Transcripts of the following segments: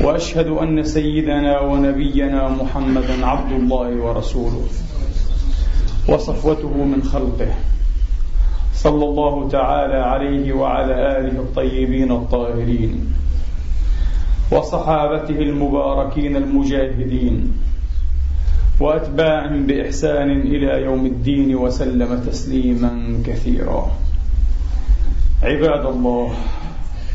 وأشهد أن سيدنا ونبينا محمدا عبد الله ورسوله وصفوته من خلقه صلى الله تعالى عليه وعلى آله الطيبين الطاهرين وصحابته المباركين المجاهدين وأتباعهم بإحسان إلى يوم الدين وسلم تسليما كثيرا. عباد الله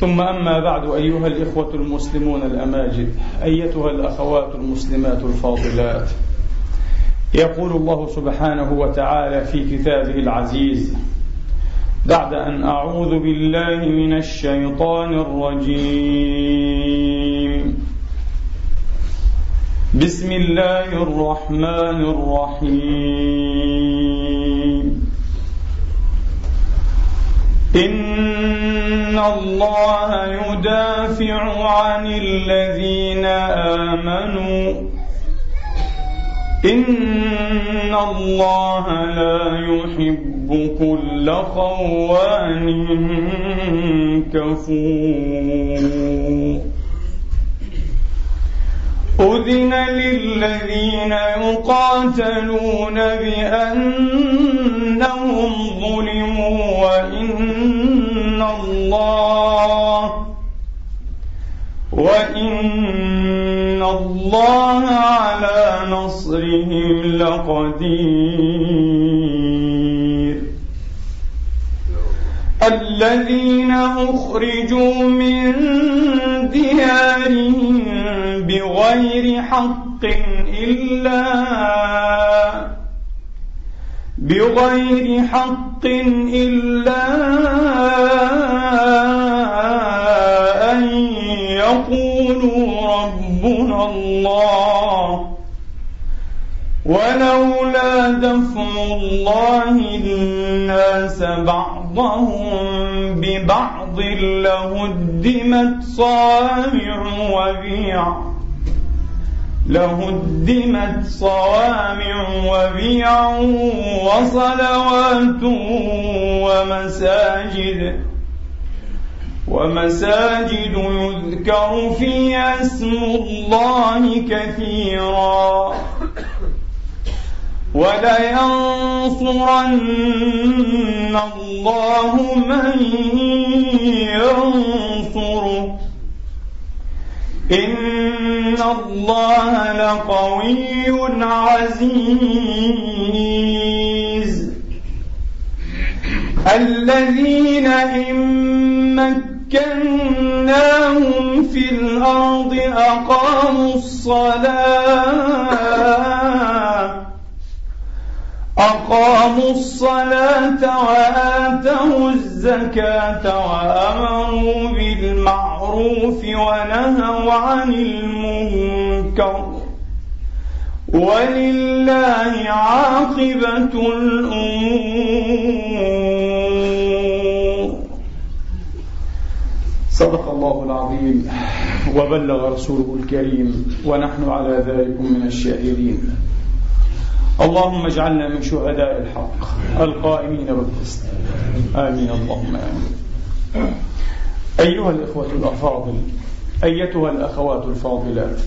ثم أما بعد أيها الإخوة المسلمون الأماجد أيتها الأخوات المسلمات الفاضلات. يقول الله سبحانه وتعالى في كتابه العزيز بعد أن أعوذ بالله من الشيطان الرجيم. بسم الله الرحمن الرحيم. ان الله يدافع عن الذين امنوا. ان الله لا يحب كل خوان كفور. أذن للذين يقاتلون بأنهم ظلموا وإن الله وإن الله على نصرهم لقدير الذين أخرجوا من ديارهم بغير حق إلا بغير حق إلا أن يقولوا ربنا الله. ولولا دفع الله الناس بعضهم ببعض لهدمت صوامع وبيع لهدمت صوامع وبيع وصلوات ومساجد. ومساجد يذكر فيها اسم الله كثيرا. ولينصرن الله من ينصره. إن الله لقوي عزيز الذين إن مكناهم في الأرض أقاموا الصلاة أقاموا الصلاة وآتوا الزكاة وأمروا بالمعروف ونهوا عن المنكر. ولله عاقبة الأمور. صدق الله العظيم وبلغ رسوله الكريم ونحن على ذلك من الشاهدين. اللهم اجعلنا من شهداء الحق القائمين بالقسط. آمين. اللهم آمين. أيها الإخوة الأفاضل أيتها الأخوات الفاضلات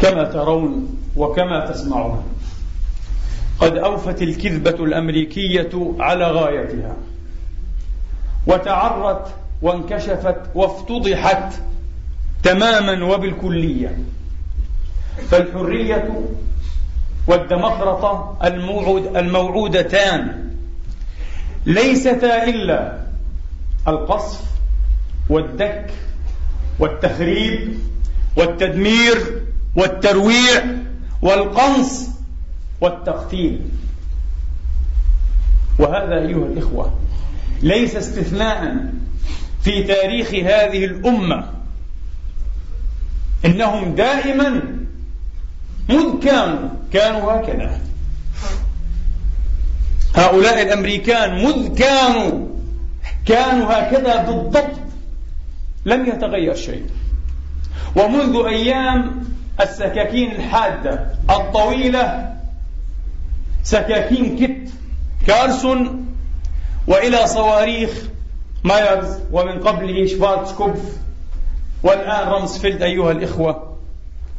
كما ترون وكما تسمعون قد أوفت الكذبة الأمريكية على غايتها وتعرت وانكشفت وافتضحت تماما وبالكلية فالحرية والديمقراطة الموعود الموعودتان. ليستا إلا القصف والدك والتخريب والتدمير والترويع والقنص والتقتيل. وهذا أيها الإخوة ليس استثناء في تاريخ هذه الأمة إنهم دائما مذ كانوا كانوا هكذا. هؤلاء الأمريكان مذ كانوا كانوا هكذا بالضبط لم يتغير شيء. ومنذ أيام السكاكين الحادة الطويلة سكاكين كيت كارسون وإلى صواريخ مايرز ومن قبله شفارتسكوف والآن رامسفيلد أيها الإخوة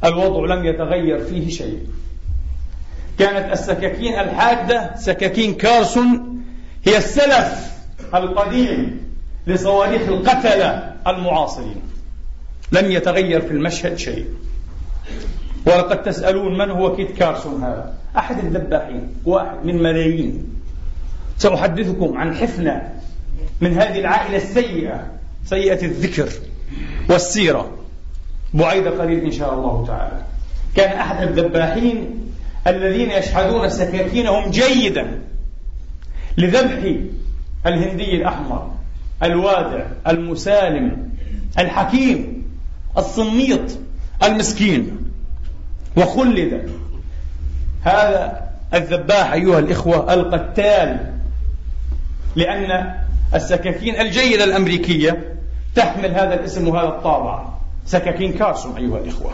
الوضع لم يتغير فيه شيء. كانت السكاكين الحادة سكاكين كارسون هي السلف القديم لصواريخ القتلة المعاصرين. لم يتغير في المشهد شيء. ولقد تسألون من هو كيت كارسون هذا؟ أحد الذباحين وأحد من ملايين. سأحدثكم عن حفنة من هذه العائلة السيئة سيئة الذكر والسيرة. بعيد قليل إن شاء الله تعالى. كان أحد الذباحين الذين يشحذون سكاكينهم جيدا لذبح الهندي الأحمر الوادع المسالم الحكيم الصميط المسكين. وخلد. هذا الذباح أيها الإخوة القتال لأن السكاكين الجيدة الأمريكية تحمل هذا الاسم وهذا الطابع. سكاكين كارسون أيها الإخوة.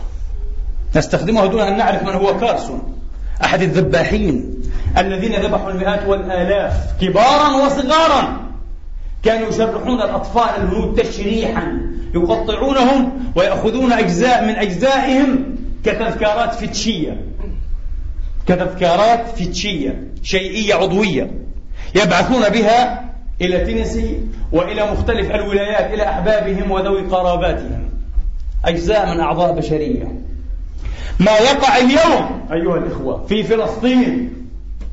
نستخدمها دون أن نعرف من هو كارسون. أحد الذباحين الذين ذبحوا المئات والآلاف كبارا وصغارا. كانوا يشرحون الأطفال الهنود تشريحا يقطعونهم ويأخذون أجزاء من أجزائهم كتذكارات فتشية. كتذكارات فتشية شيئية عضوية يبعثون بها إلى تينيسي وإلى مختلف الولايات إلى أحبابهم وذوي قراباتهم. أجزاء من أعضاء بشرية. ما يقع اليوم أيها الإخوة في فلسطين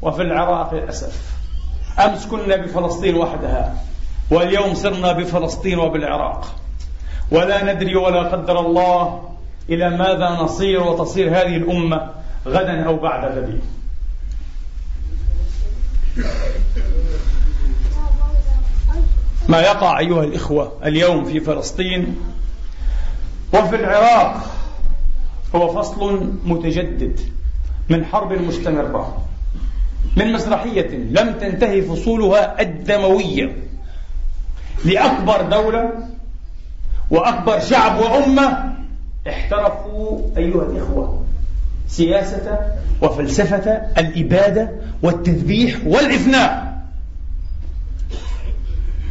وفي العراق للأسف أمس كنا بفلسطين وحدها واليوم صرنا بفلسطين وبالعراق. ولا ندري ولا قدر الله إلى ماذا نصير وتصير هذه الأمة غدا أو بعد غد ما يقع أيها الإخوة اليوم في فلسطين وفي العراق هو فصل متجدد من حرب مستمرة من مسرحية لم تنتهي فصولها الدموية لأكبر دولة وأكبر شعب وأمة احترفوا أيها الإخوة سياسة وفلسفة الإبادة والتذبيح والإفناء.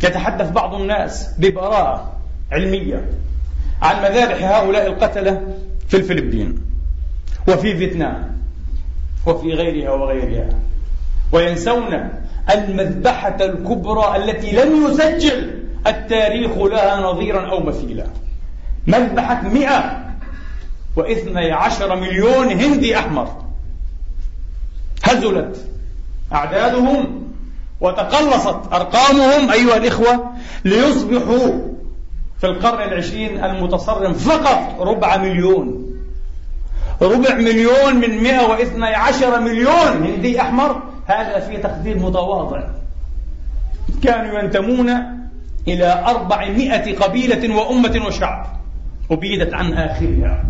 يتحدث بعض الناس ببراءة علمية عن مذابح هؤلاء القتلة في الفلبين وفي فيتنام وفي غيرها وغيرها وينسون المذبحة الكبرى التي لم يسجل التاريخ لها نظيرا أو مثيلا. مذبحة مئة واثني عشر مليون هندي أحمر. هزلت أعدادهم وتقلصت أرقامهم أيها الإخوة ليصبحوا في القرن العشرين المتصرم فقط ربع مليون. ربع مليون من 112 مليون هندي أحمر. هذا في تقدير متواضع. كانوا ينتمون إلى أربعمائة قبيلة وأمة وشعب. أبيدت عن آخرها.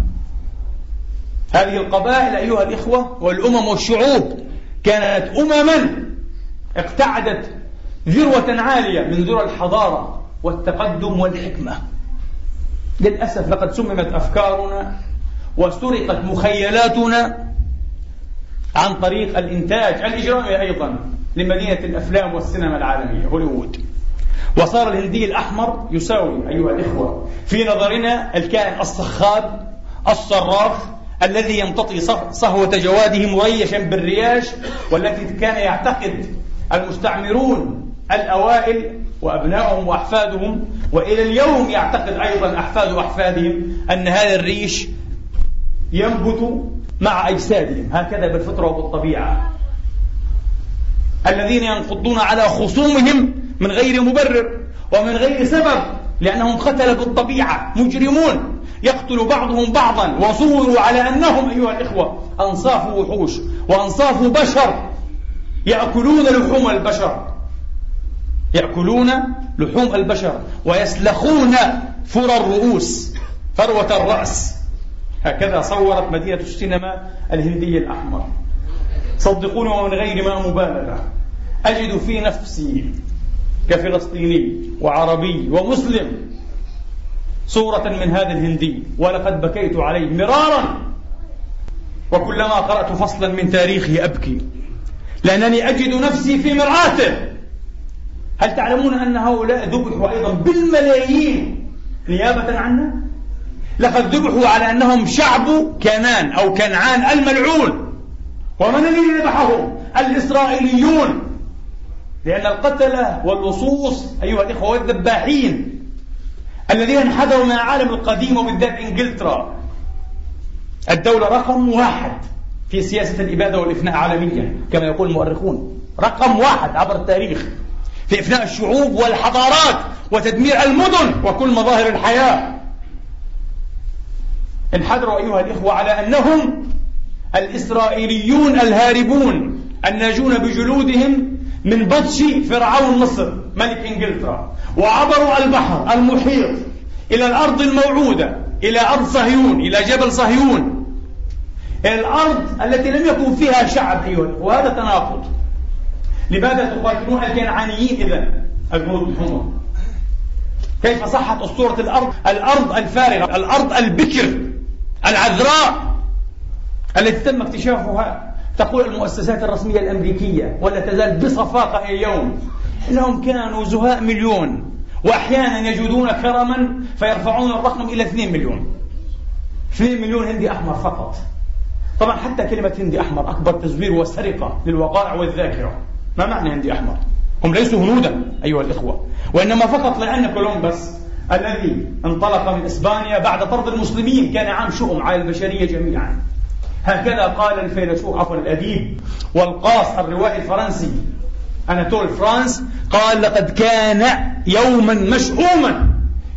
هذه القبائل أيها الإخوة والأمم والشعوب كانت أمما اقتعدت ذروة عالية من ذرى الحضارة. والتقدم والحكمة. للأسف لقد سممت أفكارنا وسرقت مخيلاتنا عن طريق الإنتاج الإجرامي أيضا لمدينة الأفلام والسينما العالمية هوليوود. وصار الهندي الأحمر يساوي أيها الإخوة في نظرنا الكائن الصخاب الصراخ الذي يمتطي صهوة جواده مريشا بالرياش والتي كان يعتقد المستعمرون الأوائل وأبنائهم وأحفادهم وإلى اليوم يعتقد أيضا أحفاد أحفادهم أن هذا الريش ينبت مع أجسادهم. هكذا بالفطرة وبالطبيعة. الذين ينقضون على خصومهم من غير مبرر ومن غير سبب لأنهم قتل بالطبيعة مجرمون. يقتل بعضهم بعضا. وصوروا على أنهم أيها الإخوة أنصاف وحوش وأنصاف بشر. يأكلون لحوم البشر. يأكلون لحوم البشر ويسلخون فر الرؤوس فروة الرأس. هكذا صورت مدينة السينما الهندي الأحمر. صدقوني ومن غير ما مبالغة. أجد في نفسي كفلسطيني وعربي ومسلم صورة من هذا الهندي. ولقد بكيت عليه مرارا. وكلما قرأت فصلا من تاريخه أبكي. لأنني أجد نفسي في مرآته هل تعلمون أن هؤلاء ذبحوا أيضا بالملايين نيابة عنا؟ لقد ذبحوا على أنهم شعب كنان أو كنعان الملعون. ومن الذي ذبحهم؟ الإسرائيليون. لأن القتلة واللصوص أيها الإخوة والذباحين الذين انحدروا من العالم القديم وبالذات إنجلترا. الدولة رقم واحد في سياسة الإبادة والإفناء عالميا كما يقول المؤرخون. رقم واحد عبر التاريخ. في إفناء الشعوب والحضارات وتدمير المدن وكل مظاهر الحياة. انحدروا أيها الإخوة على أنهم الإسرائيليون الهاربون الناجون بجلودهم من بطش فرعون مصر ملك إنجلترا وعبروا البحر المحيط إلى الأرض الموعودة إلى أرض صهيون إلى جبل صهيون. الأرض التي لم يكن فيها شعب أيها وهذا تناقض. لماذا تقاتلون الكنعانيين إذا؟ الجنود الحمر كيف صحت أسطورة الأرض؟ الأرض الفارغة الأرض البكر العذراء التي تم اكتشافها. تقول المؤسسات الرسمية الأمريكية ولا تزال بصفاقة اليوم. إنهم كانوا زهاء مليون وأحيانا يجدون كرما فيرفعون الرقم إلى 2 مليون. 2 مليون هندي أحمر فقط. طبعا حتى كلمة هندي أحمر أكبر تزوير وسرقة للوقائع والذاكرة. ما معنى هندي أحمر؟ هم ليسوا هنودا أيها الإخوة. وإنما فقط لأن كولومبس الذي انطلق من إسبانيا بعد طرد المسلمين كان عام شؤم على البشرية جميعا. هكذا قال الفيلسوف عفوا الأديب والقاص الروائي الفرنسي أناتول فرانس قال لقد كان يوما مشؤوما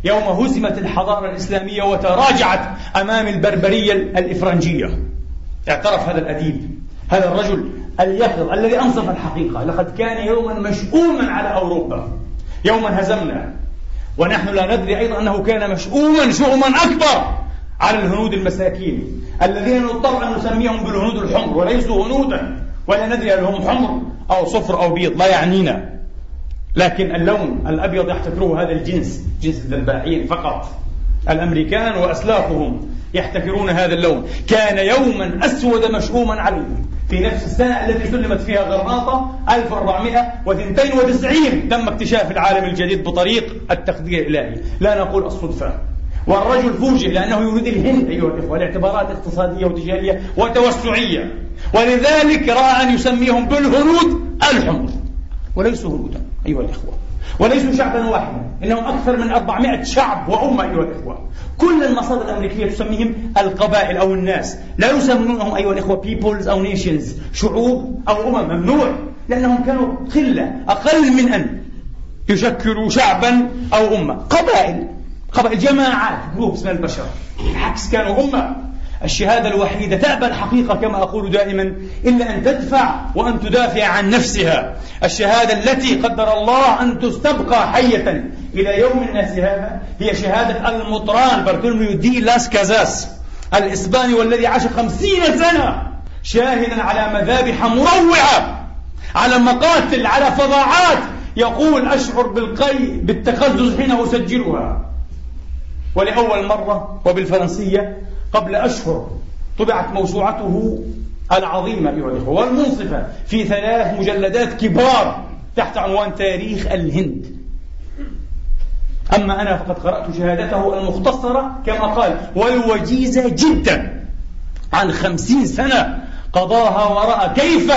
يوم هزمت الحضارة الإسلامية وتراجعت أمام البربرية الإفرنجية. اعترف هذا الأديب هذا الرجل اليقظ الذي أنصف الحقيقة. لقد كان يوما مشؤوما على أوروبا. يوما هزمنا. ونحن لا ندري أيضا أنه كان مشؤوما شؤما أكبر على الهنود المساكين. الذين نضطر أن نسميهم بالهنود الحمر. وليسوا هنودا. ولا ندري هل هم حمر أو صفر أو بيض. لا يعنينا. لكن اللون الأبيض يحتكره هذا الجنس جنس الذباحين فقط. الأمريكان وأسلافهم يحتكرون هذا اللون. كان يوما أسود مشؤوما عليهم في نفس السنة التي سلمت فيها غرناطة 1492 تم اكتشاف العالم الجديد بطريق التقدير الإلهي. لا نقول الصدفة. والرجل فوجئ لأنه يريد الهند أيها الإخوة لاعتبارات اقتصادية وتجارية وتوسعية. ولذلك رأى أن يسميهم بالهنود الحمر وليسوا هنودا أيها الإخوة. وليسوا شعبا واحدا إنهم أكثر من 400 شعب وأمة أيها الإخوة. كل المصادر الأمريكية تسميهم القبائل أو الناس. لا يسمونهم أيها الإخوة peoples أو nations شعوب أو أمم ممنوع لأنهم كانوا قلة أقل من أن يشكلوا شعبا أو أمة. قبائل قبائل جماعات جروبس من البشر. بالعكس كانوا أمة. الشهادة الوحيدة تأبى الحقيقة كما أقول دائما إلا أن تدفع وأن تدافع عن نفسها. الشهادة التي قدر الله أن تستبقى حية إلى يوم الناس هذا هي شهادة المطران بارتولميو دي لاس كازاس الإسباني والذي عاش خمسين سنة شاهدا على مذابح مروعة على مقاتل على فظاعات. يقول أشعر بالقي بالتقزز حين أسجلها. ولأول مرة وبالفرنسية قبل أشهر طبعت موسوعته العظيمة أيها الإخوة والمنصفة في ثلاث مجلدات كبار تحت عنوان تاريخ الهند. أما أنا فقد قرأت شهادته المختصرة كما قال والوجيزة جدا عن خمسين سنة قضاها وراء كيف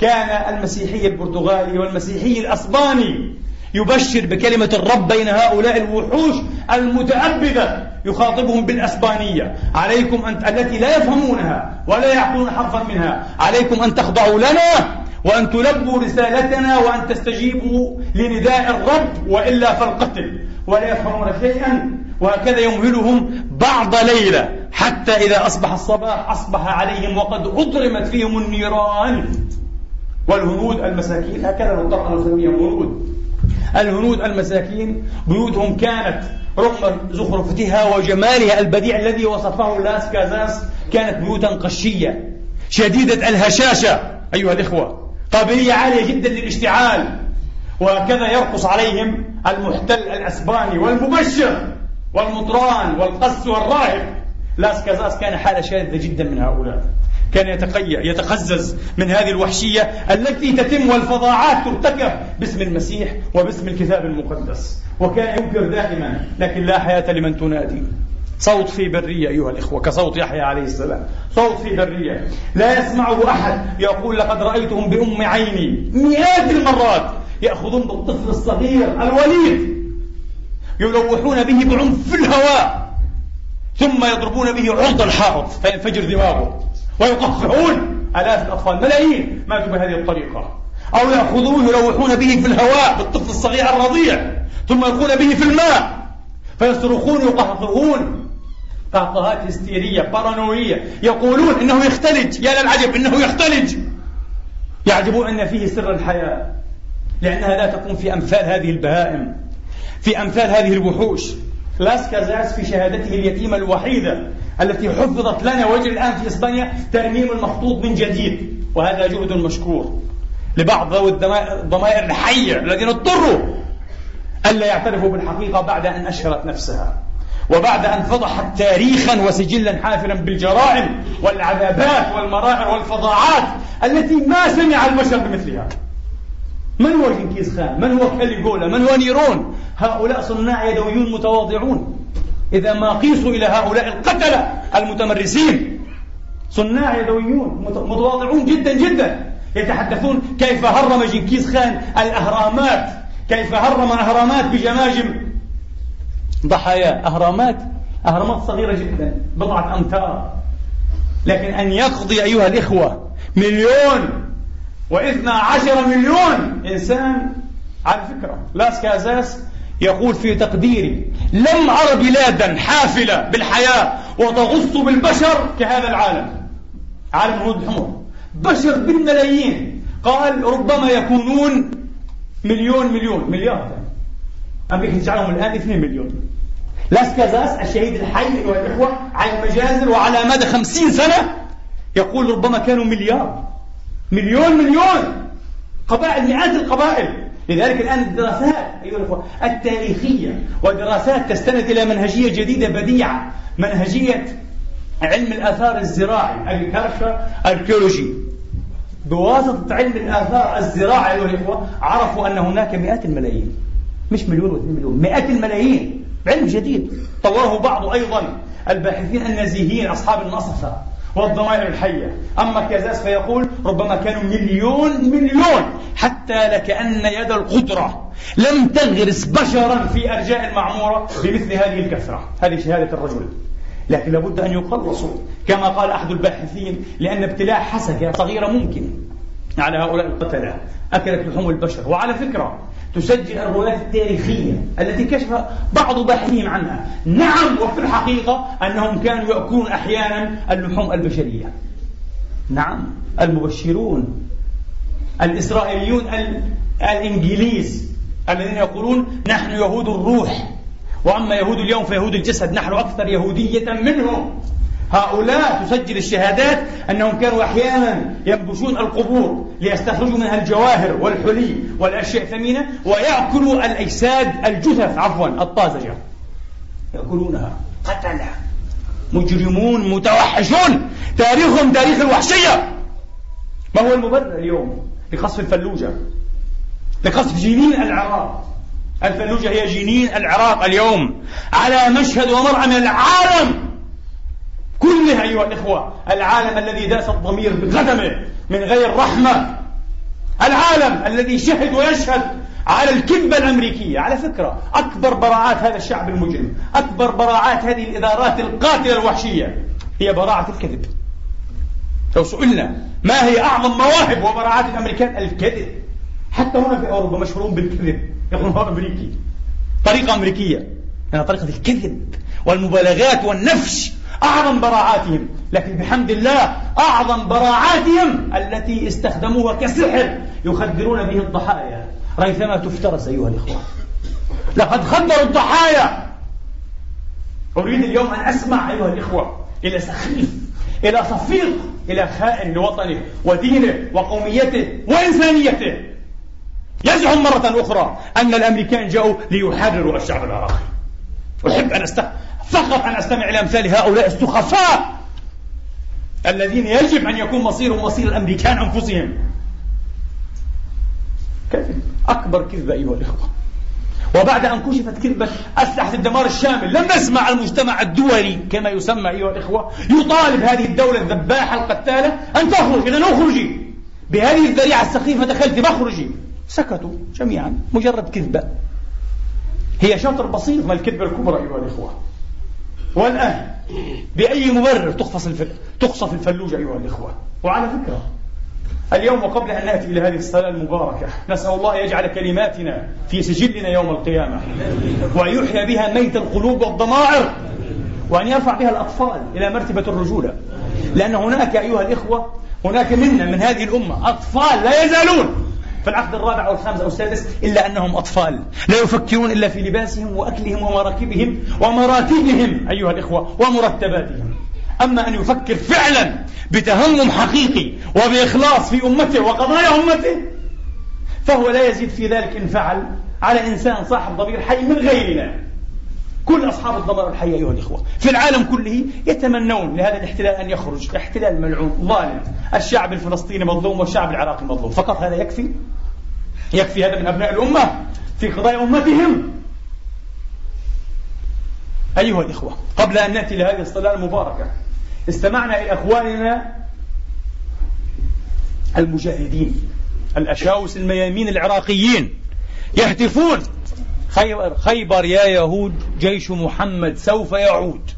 كان المسيحي البرتغالي والمسيحي الأسباني يبشر بكلمة الرب بين هؤلاء الوحوش المتأبدة يخاطبهم بالأسبانية. عليكم أن التي لا يفهمونها ولا يعقلون حرفا منها. عليكم أن تخضعوا لنا وأن تلبوا رسالتنا وأن تستجيبوا لنداء الرب وإلا فالقتل. ولا يفهمون شيئا. وهكذا يمهلهم بعض ليلة حتى إذا أصبح الصباح أصبح عليهم وقد أضرمت فيهم النيران. والهنود المساكين هكذا نطلق نسميهم هنود الهنود المساكين بيوتهم كانت رغم زخرفتها وجمالها البديع الذي وصفه لاس كازاس كانت بيوتا قشية شديدة الهشاشة أيها الإخوة قابلية عالية جدا للاشتعال وهكذا يرقص عليهم المحتل الأسباني والمبشر والمطران والقس والراهب. لاس كازاس كان حالة شاذة جدا من هؤلاء. كان يتقيأ يتقزز من هذه الوحشية التي تتم والفظاعات ترتكب باسم المسيح وباسم الكتاب المقدس. وكان ينكر دائما لكن لا حياة لمن تنادي. صوت في برية أيها الإخوة كصوت يحيى عليه السلام. صوت في برية. لا يسمعه أحد يقول لقد رأيتهم بأم عيني مئات المرات يأخذون بالطفل الصغير الوليد يلوحون به بعنف في الهواء ثم يضربون به عرض الحائط فينفجر دماغه ويقفعون آلاف الأطفال ملايين ماتوا بهذه الطريقة. أو يأخذوه يلوحون به في الهواء بالطفل الصغير الرضيع ثم يلقون به في الماء. فيصرخون يقهقهون قهقهات هستيرية بارانوية يقولون إنه يختلج. يا للعجب إنه يختلج. يعجبون أن فيه سر الحياة لأنها لا تكون في أمثال هذه البهائم في أمثال هذه الوحوش. لاس كازاس في شهادته اليتيمة الوحيدة التي حفظت لنا ويجري الآن في إسبانيا ترميم المخطوط من جديد وهذا جهد مشكور لبعض ذوي الضمائر الحية الذين اضطروا ألا يعترفوا بالحقيقة بعد أن أشهرت نفسها وبعد أن فضحت تاريخا وسجلا حافلا بالجرائم والعذابات والمرائر والفظاعات التي ما سمع البشر بمثلها من هو جنكيز خان؟ من هو كاليغولا؟ من هو نيرون؟ هؤلاء صناع يدويون متواضعون إذا ما قيسوا إلى هؤلاء القتلة المتمرسين. صناع يدويون متواضعون جدا جدا. يتحدثون كيف هرم جنكيز خان الأهرامات؟ كيف هرم أهرامات بجماجم ضحايا؟ أهرامات؟ أهرامات صغيرة جدا بضعة أمتار. لكن أن يقضي أيها الإخوة مليون واثنا عشر مليون إنسان على فكرة لاس كازاس يقول في تقديري لم أر بلادا حافلة بالحياة وتغص بالبشر كهذا العالم. عالم الهنود الحمر. بشر بالملايين. قال ربما يكونون مليون مليون مليار. أمريكا تجعلهم الآن 2 مليون. لاس كازاس الشهيد الحي أيها الإخوة على المجازر وعلى مدى خمسين سنة؟ يقول ربما كانوا مليار. مليون مليون. قبائل مئات القبائل. لذلك الآن الدراسات أيها الأخوة التاريخية ودراسات تستند إلى منهجية جديدة بديعة منهجية علم الآثار الزراعي الكارشا أركيولوجي بواسطة علم الآثار الزراعي أيها الأخوة عرفوا أن هناك مئات الملايين. مش مليون واثنين مليون مئات الملايين. علم جديد. طوره بعض أيضا الباحثين النزيهين أصحاب النصفة. والضمائر الحية. أما كازاس فيقول ربما كانوا مليون مليون حتى لكأن يد القدرة لم تغرس بشرا في أرجاء المعمورة بمثل هذه الكثرة هذه شهادة الرجل. لكن لابد أن يقلصوا كما قال أحد الباحثين لأن ابتلاع حسكة صغيرة ممكن. على هؤلاء القتلة أكلت لحوم البشر. وعلى فكرة تسجل الروايات التاريخية التي كشف بعض باحثين عنها. نعم وفي الحقيقة أنهم كانوا يأكلون أحيانا اللحوم البشرية. نعم المبشرون الإسرائيليون الإنجليز الذين يقولون نحن يهود الروح وأما يهود اليوم فيهود الجسد نحن أكثر يهودية منهم. هؤلاء تسجل الشهادات أنهم كانوا أحيانا ينبشون القبور ليستخرجوا منها الجواهر والحلي والأشياء الثمينة ويأكلوا الأجساد الجثث عفوا الطازجة. يأكلونها. قتلة. مجرمون متوحشون. تاريخهم تاريخ الوحشية. ما هو المبرر اليوم؟ لقصف الفلوجة. لقصف جنين العراق. الفلوجة هي جنين العراق اليوم. على مشهد ومرأة من العالم. كلها أيها الإخوة العالم الذي داس الضمير بقدمه من غير رحمة. العالم الذي شهد ويشهد على الكذبة الأمريكية. على فكرة أكبر براعات هذا الشعب المجرم أكبر براعات هذه الإدارات القاتلة الوحشية هي براعة الكذب. لو سئلنا ما هي أعظم مواهب وبراعات الأمريكان؟ الكذب. حتى هنا في أوروبا مشهورون بالكذب. يقولون هو أمريكي. طريقة أمريكية. يعني طريقة الكذب والمبالغات والنفش أعظم براعاتهم. لكن بحمد الله أعظم براعاتهم التي استخدموها كسحر يخدرون به الضحايا. ريثما تفترس أيها الإخوة. لقد خدروا الضحايا. أريد اليوم أن أسمع أيها الإخوة إلى سخيف إلى صفيق إلى خائن لوطنه ودينه وقوميته وإنسانيته. يزعم مرة أخرى أن الأمريكان جاءوا ليحرروا الشعب العراقي. أحب أن أست... فقط أن أستمع إلى أمثال هؤلاء السخفاء الذين يجب أن يكون مصيرهم مصير الأمريكان أنفسهم. كذب أكبر كذبة أيها الإخوة. وبعد أن كشفت كذبة أسلحة الدمار الشامل لم نسمع المجتمع الدولي كما يسمى أيها الإخوة يطالب هذه الدولة الذباحة القتالة أن تخرج إذا أخرجي. بهذه الذريعة السخيفة دخلت فاخرجي سكتوا جميعا مجرد كذبة. هي شطر بسيط من الكذبة الكبرى أيها الإخوة. والآن بأي مبرر تقفص الفل... تقصف الفلوجة أيها الإخوة؟ وعلى فكرة اليوم وقبل أن نأتي إلى هذه الصلاة المباركة نسأل الله يجعل كلماتنا في سجلنا يوم القيامة وأن يحيى بها ميت القلوب والضمائر وأن يرفع بها الأطفال إلى مرتبة الرجولة. لأن هناك أيها الإخوة هناك منا من هذه الأمة أطفال لا يزالون. في العقد الرابع أو الخامس أو السادس إلا أنهم أطفال. لا يفكرون إلا في لباسهم وأكلهم ومراكبهم ومراتبهم أيها الإخوة ومرتباتهم. أما أن يفكر فعلا بتهمم حقيقي وبإخلاص في أمته وقضايا أمته فهو لا يزيد في ذلك إن فعل على إنسان صاحب ضمير حي من غيرنا. كل أصحاب الضمائر الحية أيها الإخوة في العالم كله يتمنون لهذا الاحتلال أن يخرج. احتلال ملعون ظالم. الشعب الفلسطيني مظلوم والشعب العراقي مظلوم. فقط هذا يكفي؟ يكفي هذا من أبناء الأمة في قضايا أمتهم. أيها الإخوة قبل أن نأتي لهذه الصلاة المباركة استمعنا إلى أخواننا المجاهدين الأشاوس الميامين العراقيين يهتفون. خيبر, خيبر يا يهود جيش محمد سوف يعود.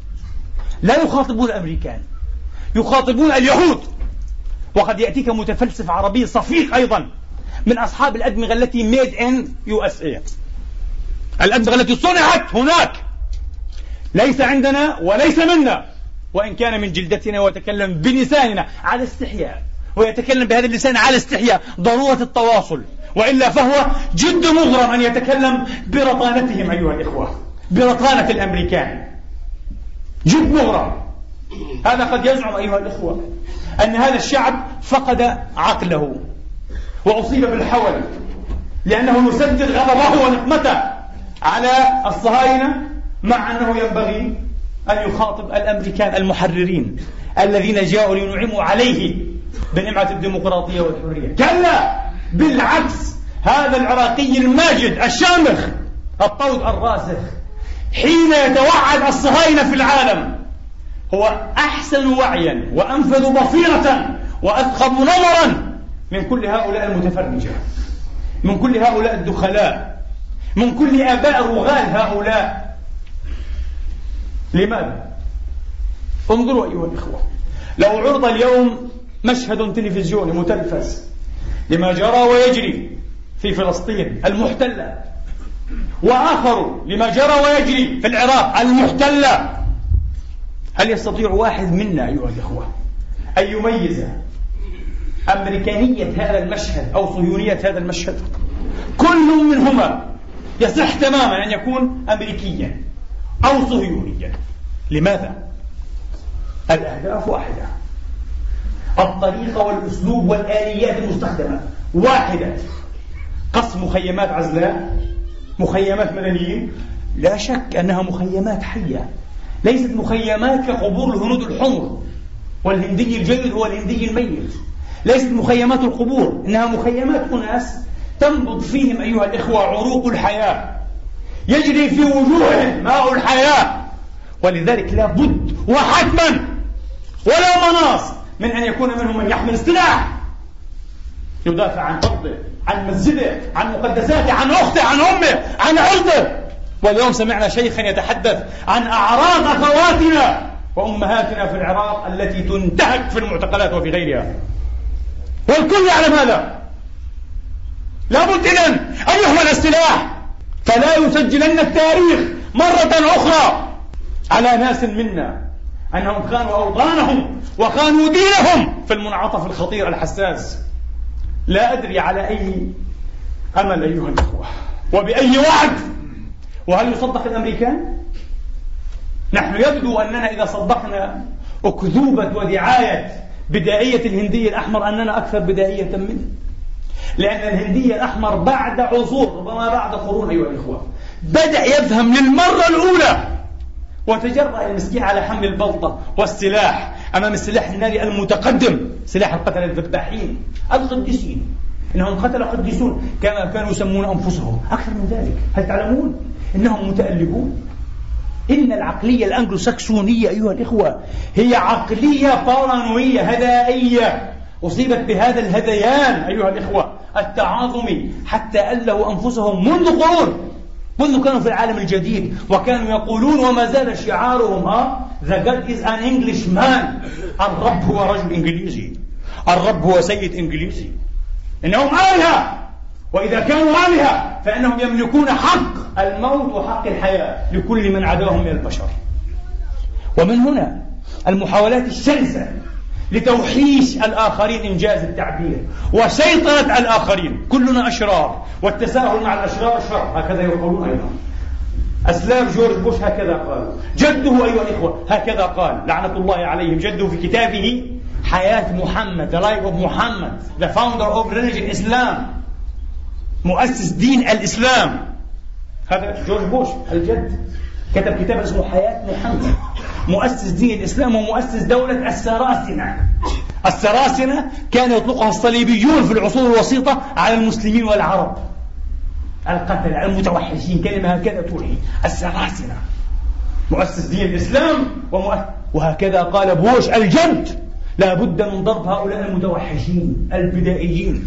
لا يخاطبون الأمريكان يخاطبون اليهود. وقد يأتيك متفلسف عربي صفيق أيضا. من أصحاب الأدمغة التي made in USA الأدمغة التي صنعت هناك. ليس عندنا وليس منا. وإن كان من جلدتنا ويتكلم بلساننا على استحياء ويتكلم بهذا اللسان على استحياء ضرورة التواصل. وإلا فهو جد مغرم أن يتكلم برطانتهم أيها الإخوة برطانة الأمريكان. جد مغرم. هذا قد يزعم أيها الإخوة أن هذا الشعب فقد عقله. وأصيب بالحول لأنه يسدد غضبه ونقمته على الصهاينة مع أنه ينبغي أن يخاطب الأمريكان المحررين الذين جاءوا لينعموا عليه بنعمة الديمقراطية والحرية. كلا! بالعكس هذا العراقي الماجد الشامخ الطود الراسخ حين يتوعد الصهاينة في العالم هو أحسن وعيا وأنفذ بصيرة وأثقب نظرا من كل هؤلاء المتفرجة من كل هؤلاء الدخلاء من كل آباء رغال هؤلاء لماذا؟ انظروا أيها الإخوة لو عرض اليوم مشهد تلفزيوني متلفز لما جرى ويجري في فلسطين المحتلة وآخر لما جرى ويجري في العراق المحتلة هل يستطيع واحد منا أيها الإخوة أن يميز أمريكانية هذا المشهد أو صهيونية هذا المشهد. كل منهما يصح تماما أن يكون أمريكيا أو صهيونيا. لماذا؟ الأهداف واحدة. الطريقة والأسلوب والآليات المستخدمة. واحدة. قصف مخيمات عزلاء مخيمات مدنيين. لا شك أنها مخيمات حية. ليست مخيمات كقبور الهنود الحمر. والهندي الجيد هو الهندي الميت. ليست مخيمات القبور إنها مخيمات أناس تنبض فيهم أيها الإخوة عروق الحياة. يجري في وجوههم ماء الحياة. ولذلك لا بد وحتما ولا مناص من أن يكون منهم من يحمل سلاح يدافع عن أرضه عن مسجده عن مقدساته عن أخته عن أمه عن عرضه. واليوم سمعنا شيخا يتحدث عن أعراض أخواتنا وأمهاتنا في العراق التي تنتهك في المعتقلات وفي غيرها. والكل يعلم هذا. لابد إذن أن يحمل السلاح. فلا يسجلن التاريخ مرة أخرى على ناس منا. أنهم خانوا أوطانهم وخانوا دينهم في المنعطف الخطير الحساس. لا أدري على أي أمل أيها الأخوة. وبأي وعد. وهل يصدق الأمريكان؟ نحن يبدو أننا إذا صدقنا أكذوبة ودعاية بدائية الهندي الأحمر أننا أكثر بدائية منه. لأن الهندي الأحمر بعد عصور ربما بعد قرون أيها الإخوة بدأ يفهم للمرة الأولى وتجرأ المسكين على حمل البلطة والسلاح. أمام السلاح الناري المتقدم سلاح القتلة الذباحين القديسين. إنهم قتلوا قديسون كما كانوا يسمون أنفسهم. أكثر من ذلك. هل تعلمون؟ إنهم متألبون. إن العقلية الأنجلو ساكسونية أيها الإخوة هي عقلية بارانوية هدائية أصيبت بهذا الهذيان أيها الإخوة التعاظمي حتى ألهوا أنفسهم منذ قرون منذ كانوا في العالم الجديد وكانوا يقولون وما زال شعارهم ها؟ The God is an Englishman. الرب هو رجل إنجليزي. الرب هو سيد إنجليزي. إنهم آلهة. وإذا كانوا آلهة فإنهم يملكون حق الموت وحق الحياة. لكل من عداهم من البشر. ومن هنا المحاولات الشرسة لتوحيش الآخرين إنجاز التعبير وسيطرة الآخرين كلنا أشرار والتساهل مع الأشرار شر هكذا يقولون أيضا. أسلاف جورج بوش هكذا قال جده أيها الإخوة هكذا قال لعنة الله عليهم جده في كتابه حياة محمد The Life of Muhammad The Founder of Religion Islam. مؤسس دين الإسلام. هذا جورج بوش الجد كتب كتاب اسمه حياة محمد. مؤسس دين الإسلام ومؤسس دولة السراسنة. السراسنة كان يطلقها الصليبيون في العصور الوسيطة على المسلمين والعرب. القتلة المتوحشين كلمة هكذا توحي السراسنة. مؤسس دين الإسلام ومؤسس وهكذا قال بوش الجد. لا بد من ضرب هؤلاء المتوحشين البدائيين.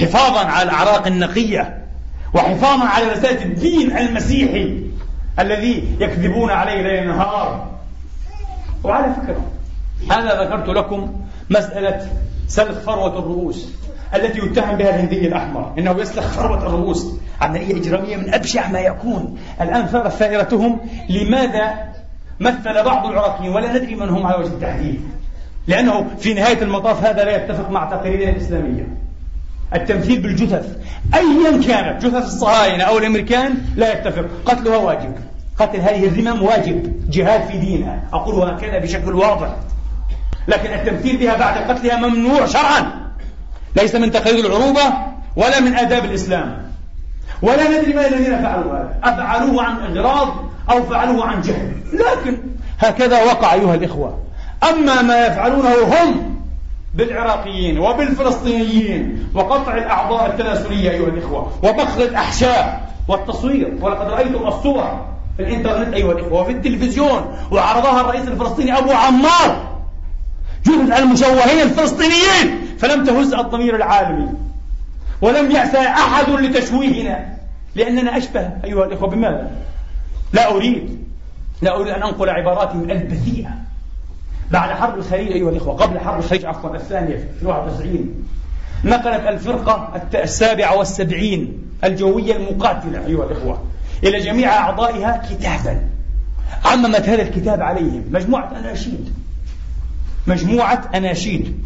حفاظا على الأعراق النقية وحفاظا على رسالة الدين المسيحي الذي يكذبون عليه ليل نهار. وعلى فكرة أنا ذكرت لكم مسألة سلخ فروة الرؤوس التي يتهم بها الهندي الأحمر إنه يسلخ فروة الرؤوس. عملية إجرامية من أبشع ما يكون. الآن ثارت ثائرتهم لماذا مثل بعض العراقيين؟ ولا ندري من هم على وجه التحديد. لأنه في نهاية المطاف هذا لا يتفق مع تقاليدنا الإسلامية. التمثيل بالجثث. أيا كانت جثث الصهاينة أو الأمريكان لا يتفق. قتلها واجب. قتل هذه الذمم واجب. جهاد في دينها. أقول هكذا بشكل واضح. لكن التمثيل بها بعد قتلها ممنوع شرعا. ليس من تقاليد العروبة ولا من آداب الإسلام. ولا ندري ما الذين فعلوا هذا. أفعلوه عن إغراض أو فعلوه عن جهل. لكن هكذا وقع أيها الإخوة. أما ما يفعلونه هم بالعراقيين وبالفلسطينيين وقطع الأعضاء التناسلية أيها الإخوة وبخل الأحشاء والتصوير ولقد رأيتم الصور في الإنترنت أيها الإخوة وفي التلفزيون وعرضها الرئيس الفلسطيني أبو عمار جثث المشوهين الفلسطينيين فلم تهز الضمير العالمي ولم يأسى أحد لتشويهنا لأننا أشبه أيها الإخوة بماذا؟ لا أريد لا أريد أن أنقل عباراتهم البذيئة بعد حرب الخليج أيها الإخوة قبل حرب الخليج عفوا الثانية في 91 نقلت الفرقة السابعة والسبعين الجوية المقاتلة أيها الإخوة إلى جميع أعضائها كتابا. عممت هذا الكتاب عليهم مجموعة أناشيد. مجموعة أناشيد.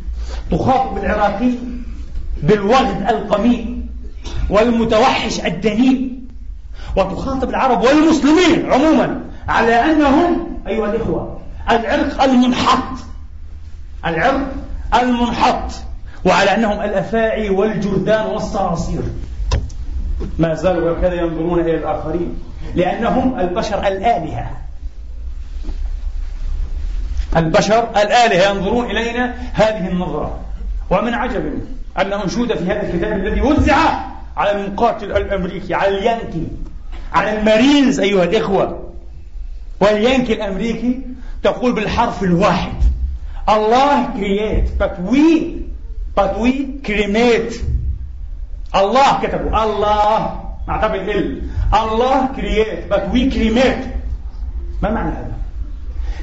تخاطب العراقي بالوغد القميء والمتوحش الدنيء وتخاطب العرب والمسلمين عموما على أنهم أيها الإخوة العرق المنحط. العرق المنحط. وعلى أنهم الأفاعي والجردان والصراصير. ما زالوا هكذا ينظرون إلى الآخرين. لأنهم البشر الآلهة. البشر الآلهة ينظرون إلينا هذه النظرة. ومن عجب أن أنشود في هذا الكتاب الذي وزع على المقاتل الأمريكي على اليانكي على المارينز أيها الإخوة. واليانكي الأمريكي تقول بالحرف الواحد. الله create but we but we cremate. الله كتبوا الله. مع ال. الله create but we cremate. ما معنى هذا؟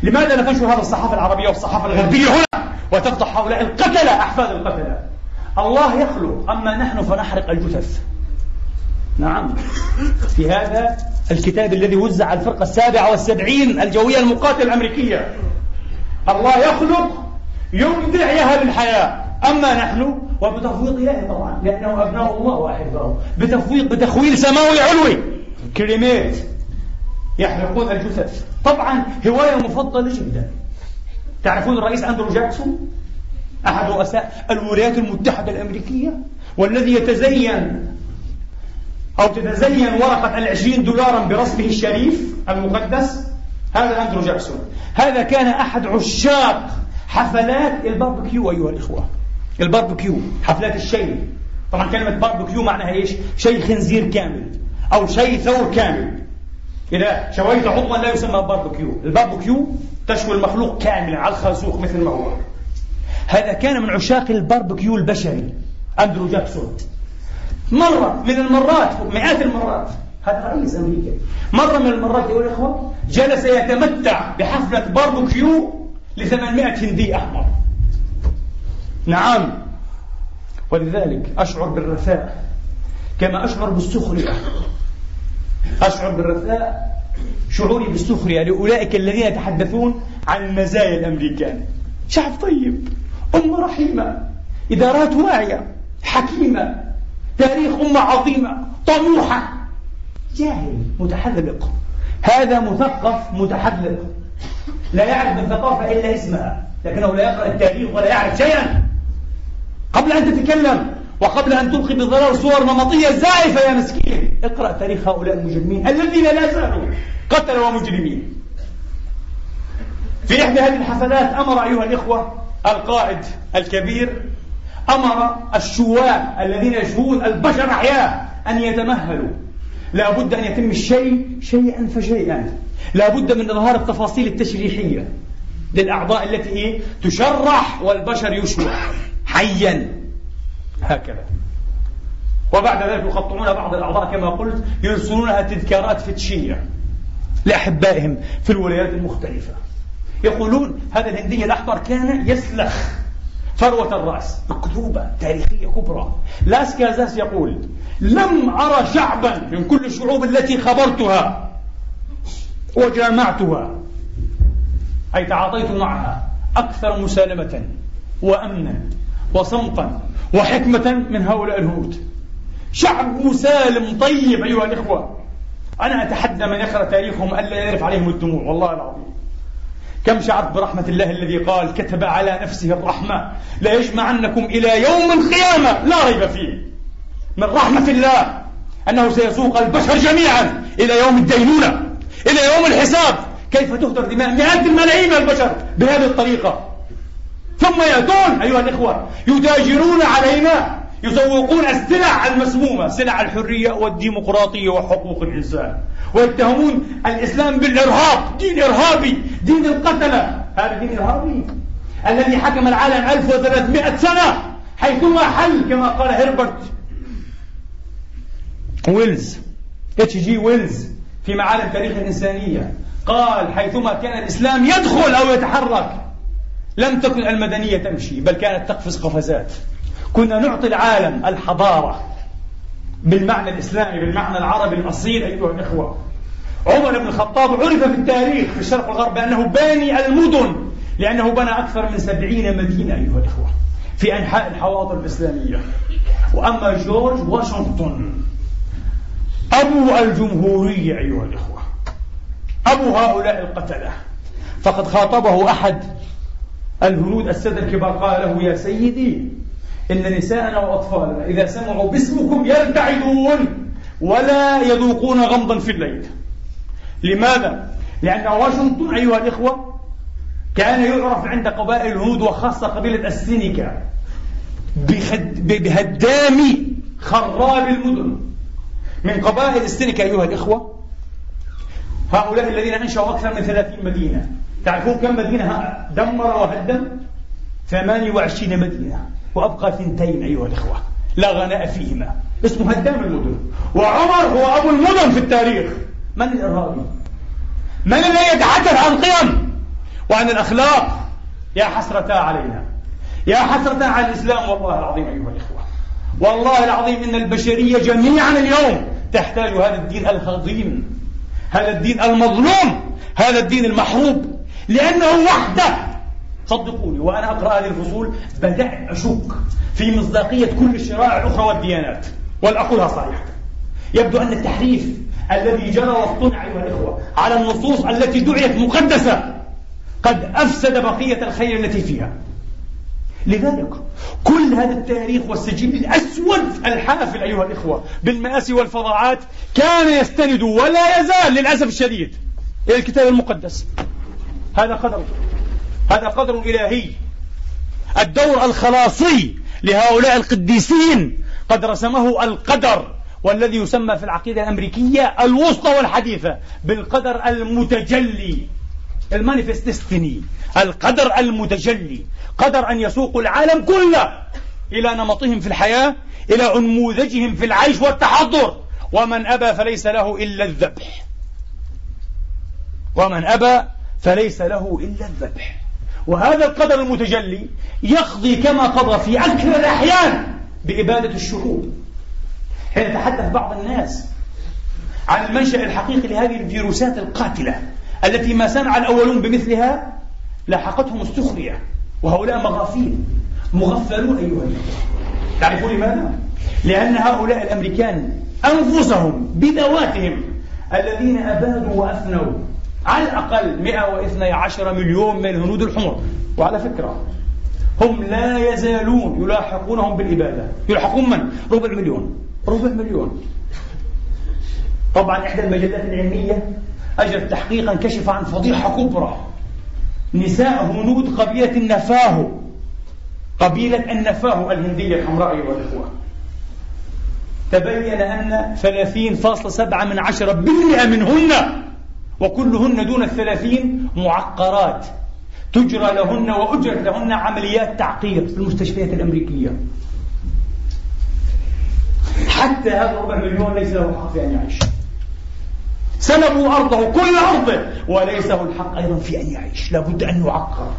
لماذا لا تنشر هذا الصحافة العربية والصحافة الغربية هنا وتفضح هؤلاء القتلة أحفاد القتلة؟ الله يخلق أما نحن فنحرق الجثث. نعم. في هذا الكتاب الذي وزع الفرقة السابعة والسبعين الجوية المقاتلة الأمريكية. الله يخلق يبدع يهب الحياة أما نحن وبتفويض إلهي طبعا لأنه أبناء الله وأحباؤه. بتفويض بتخويل سماوي علوي. كلمات يحرقون الجثث. طبعا هواية مفضلة جدا. تعرفون الرئيس أندرو جاكسون؟ أحد رؤساء الولايات المتحدة الأمريكية والذي يتزين أو تتزين ورقة العشرين دولارا برسمه الشريف المقدس؟ هذا أندرو جاكسون هذا كان أحد عشاق حفلات الباربكيو أيها الإخوة. الباربكيو حفلات الشيء طبعا كلمة باربكيو معناها إيش؟ شيء خنزير كامل أو شيء ثور كامل. إذا شويت عضوا لا يسمى barbecue ال barbecue تشوي المخلوق كاملا على الخازوق مثل ما هو. هذا كان من عشاق الباربكيو البشري. أندرو جاكسون. مرة من المرات مئات المرات. هذا رئيس أمريكا مرة من المرات أيها الإخوة جلس يتمتع بحفلة باربكيو ل 800 هندي أحمر. نعم. ولذلك أشعر بالرثاء كما أشعر بالسخرية. أشعر بالرثاء شعوري بالسخرية لأولئك الذين يتحدثون عن مزايا الأمريكان. شعب طيب أمة رحيمة إدارات واعية حكيمة. تاريخ أمة عظيمة طموحة. جاهل متحذلق هذا مثقف متحذلق لا يعرف الثقافة إلا اسمها لكنه لا يقرأ التاريخ ولا يعرف شيئا. قبل أن تتكلم وقبل أن تلقي بضرر صور نمطية زائفة يا مسكين اقرأ تاريخ هؤلاء المجرمين الذين لا زالوا قتلوا ومجرمين في إحدى هذه الحفلات أمر أيها الإخوة القائد الكبير أمر الشواء الذين يشوون البشر أحياء أن يتمهلوا. لا بد أن يتم الشيء شيئا فشيئا. لا بد من إظهار التفاصيل التشريحية للأعضاء التي إيه؟ تشرح والبشر يشوى حيا. هكذا. وبعد ذلك يقطعون بعض الأعضاء كما قلت يرسلونها تذكارات فتشية لأحبائهم في الولايات المختلفة. يقولون هذا الهندي الأحمر كان يسلخ. فروة الرأس بكتوبة تاريخية كبرى. لاس كازاس يقول لم أرى شعبا من كل الشعوب التي خبرتها وجامعتها. أي تعاطيت معها أكثر مسالمة وأمنا وصمتا وحكمة من هؤلاء الهنود شعب مسالم طيب أيها الإخوة. أنا أتحدى من يقرأ تاريخهم ألا يعرف عليهم الدموع والله العظيم. كم شعرت برحمة الله الذي قال كتب على نفسه الرحمة لا يجمعنكم إلى يوم القيامة لا ريب فيه. من رحمة الله أنه سيسوق البشر جميعا إلى يوم الدينونة إلى يوم الحساب. كيف تهدر دماء مئات الملايين من البشر بهذه الطريقة؟ ثم يأتون أيها الإخوة يتاجرون علينا يسوقون السلع المسمومة سلع الحرية والديمقراطية وحقوق الإنسان. ويتهمون الإسلام بالإرهاب دين إرهابي دين القتلة. هذا دين إرهابي؟ الذي حكم العالم 1300 سنة حيثما حل كما قال هربرت. ويلز H.G. Wells في معالم تاريخ الإنسانية قال حيثما كان الإسلام يدخل أو يتحرك لم تكن المدنية تمشي بل كانت تقفز قفزات. كنا نعطي العالم الحضارة بالمعنى الإسلامي بالمعنى العربي الأصيل أيها الإخوة. عمر بن الخطاب عرف في التاريخ في الشرق والغرب بأنه باني المدن لأنه بنى أكثر من سبعين مدينة أيها الإخوة في أنحاء الحواضر الإسلامية. وأما جورج واشنطن أبو الجمهورية أيها الإخوة أبو هؤلاء القتلة. فقد خاطبه أحد الهنود السادة الكبار قال له يا سيدي إن نساءنا وأطفالنا إذا سمعوا باسمكم يرتعدون ولا يذوقون غمضا في الليل. لماذا؟ لأن واشنطن أيها الإخوة كان يعرف عند قبائل الهنود وخاصة قبيلة السينيكا بهدام خراب المدن. من قبائل السينيكا أيها الإخوة هؤلاء الذين أنشأوا أكثر من ثلاثين مدينة. تعرفون كم مدينة دمر وهدم؟ 28 مدينة. وأبقى ثنتين أيها الإخوة لا غناء فيهما. اسمه هدام المدن. وعمر هو أبو المدن في التاريخ. من الإرهابي؟ من الذي يتحدث عن قيم وعن الأخلاق؟ يا حسرتا علينا. يا حسرتا على الإسلام والله العظيم أيها الإخوة. والله العظيم إن البشرية جميعا اليوم تحتاج هذا الدين الخضيم هذا الدين المظلوم هذا الدين المحروب. لأنه وحده صدقوني وأنا أقرأ هذه الفصول. بدأت أشك في مصداقية كل الشرائع الأخرى والديانات ولأقولها صريحة يبدو أن التحريف الذي جرى واصطنع أيها الإخوة على النصوص التي دعيت مقدسة قد أفسد بقية الخير التي فيها. لذلك كل هذا التاريخ والسجل الأسود الحافل أيها الإخوة بالمآسي والفظاعات كان يستند ولا يزال للأسف الشديد إلى الكتاب المقدس. هذا قدر. هذا قدر إلهي. الدور الخلاصي لهؤلاء القديسين قد رسمه القدر والذي يسمى في العقيدة الأمريكية الوسطى والحديثة بالقدر المتجلي المانيفستستني القدر المتجلي قدر أن يسوق العالم كله إلى نمطهم في الحياة إلى أنموذجهم في العيش والتحضر. ومن أبى فليس له إلا الذبح. ومن أبى فليث له إلا الذبح. وهذا القدر المتجلي يقضي كما قضى في أكثر الأحيان بإبادة الشعوب حين يتحدث بعض الناس عن المنشأ الحقيقي لهذه الفيروسات القاتلة التي ما سمع الأولون بمثلها لاحقتهم السخرية وهؤلاء مغافين مغفلون أيها الأخوة تعرفون لماذا؟ لأن هؤلاء الأمريكان أنفسهم بذواتهم الذين أبادوا وأفنوا على الأقل 112 مليون من الهنود الحمر. وعلى فكرة هم لا يزالون يلاحقونهم بالإبادة. يلاحقون من؟ ربع مليون. ربع مليون. طبعا إحدى المجلات العلمية أجرت تحقيقا كشف عن فضيحة كبرى. نساء هنود قبيلة النفاهو قبيلة النفاهو الهندية الحمراء أيها الأخوة. تبين أن 30.7 من عشرة بالمئة منهن وكلهن دون الثلاثين معقرات. تجرى لهن وأجرت لهن عمليات تعقير في المستشفيات الأمريكية. حتى هذا الربع مليون ليس له حق في أن يعيش. سلبوا أرضه كل أرضه وليس له الحق أيضا في أن يعيش. لابد أن يعقر.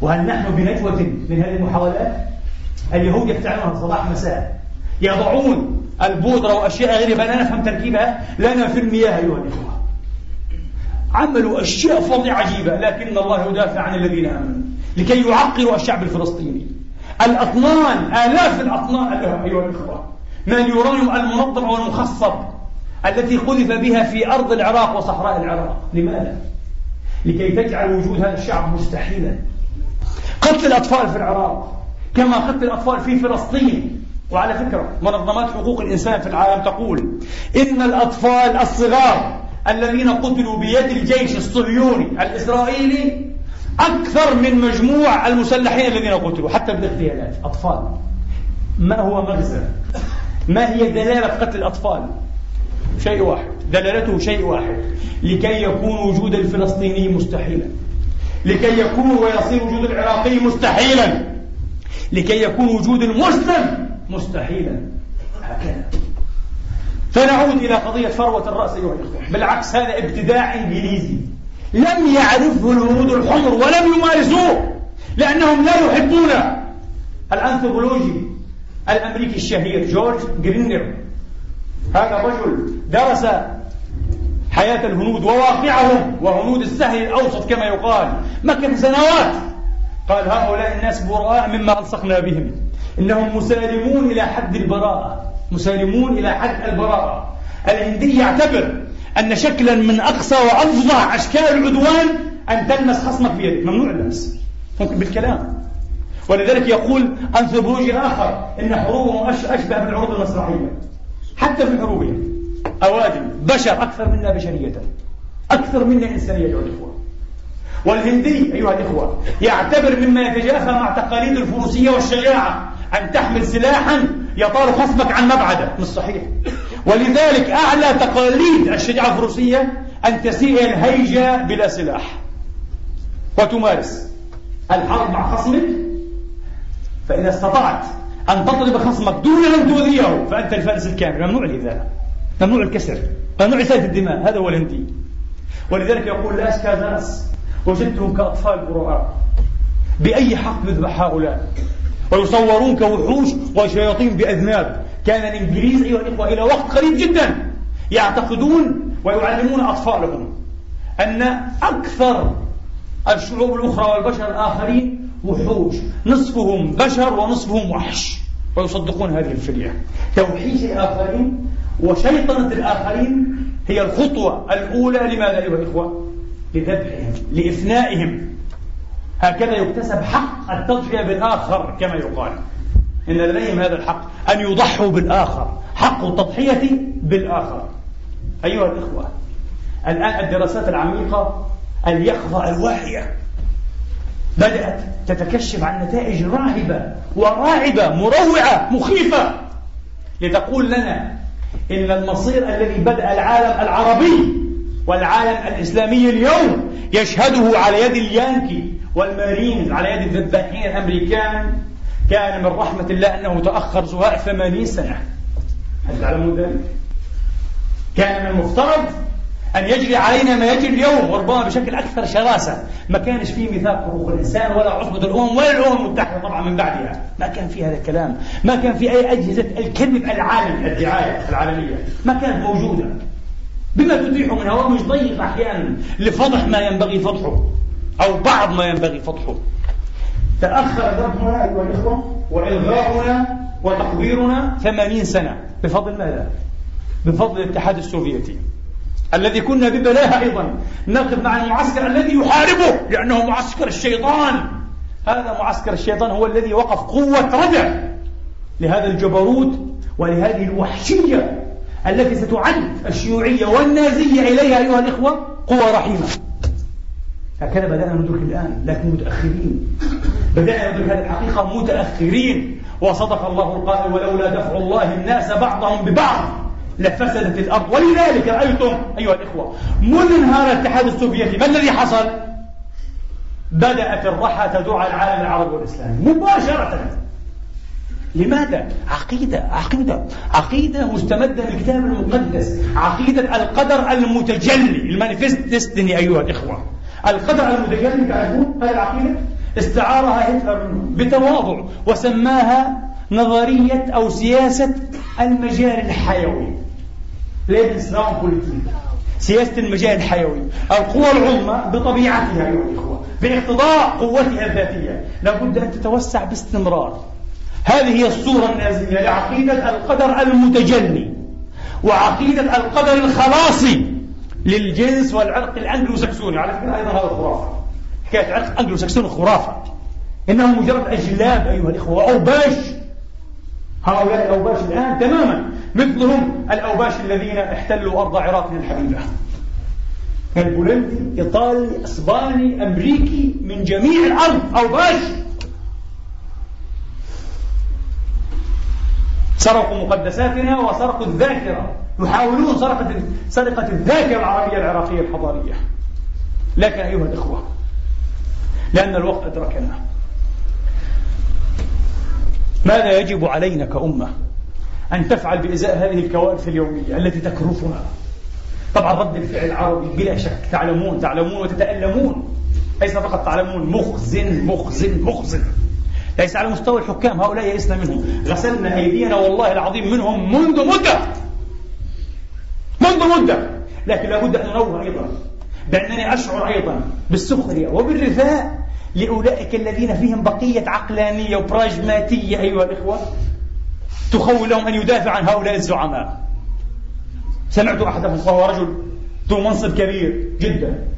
وهل نحن بنجوة من هذه المحاولات؟ اليهود يفتعلونها صباح مساء. يضعون البودرة وأشياء غيرها لا نفهم تركيبها؟ لنا في المياه أيها الإخوة. عملوا أشياء فظيعة عجيبة لكن الله يدافع عن الذين آمنوا. لكي يعقروا الشعب الفلسطيني. الأطنان آلاف الأطنان أيها الإخوة. من اليورانيوم المنظم والمخصب التي قذف بها في أرض العراق وصحراء العراق. لماذا؟ لكي تجعل وجود هذا الشعب مستحيلا. قتل الأطفال في العراق كما قتل الأطفال في فلسطين. وعلى فكرة منظمات حقوق الإنسان في العالم تقول إن الأطفال الصغار الذين قتلوا بيد الجيش الصهيوني الإسرائيلي أكثر من مجموع المسلحين الذين قتلوا حتى بالاغتيالات أطفال. ما هو مغزى؟ ما هي دلالة قتل الأطفال؟ شيء واحد. دلالته شيء واحد. لكي يكون وجود الفلسطيني مستحيلا. لكي يكون ويصير وجود العراقي مستحيلا. لكي يكون وجود المسلم مستحيلا. هكذا. فنعود إلى قضية فروة الرأس أيها الإخوة. بالعكس هذا ابتداع إنجليزي. لم يعرفه الهنود الحمر ولم يمارسوه لأنهم لا يحبون الأنثروبولوجي الأمريكي الشهير جورج جرينر هذا الرجل درس حياة الهنود وواقعهم وهنود السهل الأوسط كما يقال. مكث سنوات. قال هؤلاء الناس براء مما ألصقنا بهم. إنهم مسالمون إلى حد البراءة. مسالمون إلى حد البراءة. الهندي يعتبر أن شكلا من أقصى وأفظع أشكال العدوان أن تلمس خصمك بيدك. ممنوع اللمس. ممكن بالكلام. ولذلك يقول أنثروبولوجي آخر إن حروبهم أشبه بالعروض المسرحية حتى في حروبهم أوادم. بشر أكثر منا بشرية. أكثر منا إنسانية أيها الإخوة. والهندي أيها الإخوة يعتبر مما يتجافى مع تقاليد الفروسية والشجاعة أن تحمل سلاحا يطال خصمك عن مبعده. مش صحيح. ولذلك أعلى تقاليد الشجاعة الفروسية أن تسيء الهيجة بلا سلاح. وتمارس الحرب مع خصمك. فإذا استطعت أن تضرب خصمك دون أن تؤذيه فأنت الفارس الكامل. ممنوع الإيذاء ممنوع الكسر. ممنوع إسالة الدماء. هذا هو الهندي. ولذلك يقول لاس كازاس وجدتهم كأطفال براء بأي حق يذبح هؤلاء؟ ويصورون كوحوش وشياطين بأذناب. كان الإنجليز أيها الإخوة إلى وقت قريب جدا يعتقدون ويعلمون أطفالهم أن أكثر الشعوب الأخرى والبشر الآخرين وحوش. نصفهم بشر ونصفهم وحش. ويصدقون هذه الفرية. توحيش الآخرين وشيطنة الآخرين هي الخطوة الأولى. لماذا أيها الإخوة؟ لذبحهم لإفنائهم هكذا يكتسب حق التضحية بالآخر كما يقال. إن لديهم هذا الحق أن يضحوا بالآخر. حق التضحية بالآخر. أيها الإخوة الآن الدراسات العميقة اليقظة الواعية بدأت تتكشف عن نتائج راهبة وراعبة مروعة مخيفة. لتقول لنا إن المصير الذي بدأ العالم العربي والعالم الإسلامي اليوم يشهده على يد اليانكي والمارينز على يد الذباحين الأمريكان. كان من رحمة الله أنه تأخر زهاء ثمانين سنة. هل تعلمون ذلك؟ كان من المفترض أن يجري علينا ما يجري اليوم وربما بشكل أكثر شراسة. ما كانش فيه ميثاق حقوق الإنسان ولا عصبة الأمم ولا الأمم المتحدة طبعا من بعدها. ما كان في هذا الكلام. ما كان في أي أجهزة الكذب العالمي الدعاية العالمية. ما كانت موجودة. بما تتيح من هوامش ضيقة أحيانا لفضح ما ينبغي فضحه أو بعض ما ينبغي فضحه. تأخر ذبحنا أيها الإخوة وإلغاؤنا وتقديرنا ثمانين سنة. بفضل ماذا؟ بفضل الاتحاد السوفيتي الذي كنا ببلاها أيضا. نقف مع المعسكر الذي يحاربه لأنه معسكر الشيطان. هذا معسكر الشيطان هو الذي وقف قوة ردع لهذا الجبروت ولهذه الوحشية التي ستعد الشيوعية والنازية إليها أيها الإخوة قوة رحيمة. هكذا بدأنا ندرك الآن لكن متأخرين. بدأنا ندرك هذه الحقيقة متأخرين. وصدق الله القائل ولولا دفع الله الناس بعضهم ببعض لفسدت الأرض. ولذلك رأيتم أيها الإخوة منذ انهار الاتحاد السوفيتي ما الذي حصل؟ بدأت الرحى تدعو على العالم العربي والإسلامي مباشرة. لماذا؟ عقيدة عقيدة. عقيدة مستمدة من الكتاب المقدس. عقيدة القدر المتجلي. المانيفست ديستني أيها الإخوة. القدر المتجلي تعرفون؟ هذه العقيدة؟ استعارها هتلر بتواضع. وسماها نظرية أو سياسة المجال الحيوي. سياسة المجال الحيوي. القوى العظمى بطبيعتها أيها الإخوة. باقتضاء قوتها الذاتية. لابد أن تتوسع باستمرار. هذه هي الصورة النازية لعقيدة القدر المتجلي وعقيدة القدر الخلاصي للجنس والعرق الأنجلو سكسوني على فكرة أيضا هذا خرافة. حكاية عرق أنجلو سكسوني خرافة. إنه مجرد أجلاب أيها الإخوة وأوباش هؤلاء الأوباش الآن تماما مثلهم الأوباش الذين احتلوا أرض عراقنا الحبيبة. البولندي إيطالي إسباني أمريكي من جميع الأرض أوباش. سرقوا مقدساتنا وسرقوا الذاكرة. يحاولون سرقة سرقة الذاكرة العربية العراقية الحضارية. لكن أيها الإخوة لأن الوقت أدركنا. ماذا يجب علينا كأمة أن تفعل بإزاء هذه الكوارث اليومية التي تكرفنا؟ طبعا رد الفعل العربي بلا شك. تعلمون تعلمون وتتألمون. ليس فقط تعلمون مخزن مخزن مخزن. ليس على مستوى الحكام. هؤلاء يئسنا منهم. غسلنا أيدينا والله العظيم منهم منذ مدة. منذ مدة. لكن لابد أن ننوه أيضا. بأنني أشعر أيضا بالسخرية وبالرثاء لأولئك الذين فيهم بقية عقلانية وبراجماتية أيها الإخوة. تخول لهم أن يدافع عن هؤلاء الزعماء. سمعت أحدهم وهو رجل ذو منصب كبير جدا.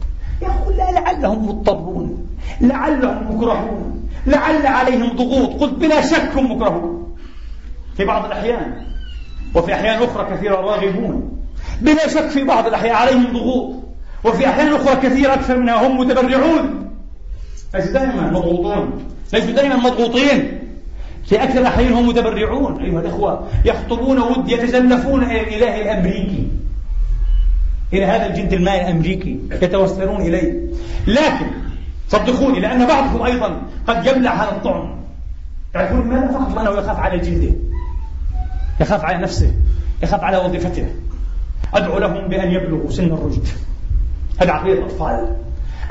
يقول لا لعلهم مضطرون. لعلهم مكرهون لعل عليهم ضغوط. قلت بلا شك هم مكرهون في بعض الأحيان وفي أحيان أخرى كثيرة راغبون. بلا شك في بعض الأحيان عليهم ضغوط. وفي أحيان أخرى كثيرة أكثر منها هم متبرعون. ليسوا دائما مضغوطون. ليسوا دائما مضغوطين. في أكثر الأحيان هم متبرعون. أيها الإخوة يخطبون ود يتزلفون إلى الإله الأمريكي. إلى هذا الجنتلمان الأمريكي يتوسلون إليه. لكن صدقوني لأن بعضكم أيضا قد يبلع هذا الطعم. تعرفون لماذا؟ فقط لأنه يخاف على جلده. يخاف على نفسه. يخاف على وظيفته. أدعو لهم بأن يبلغوا سن الرشد. هذا عقلية الأطفال.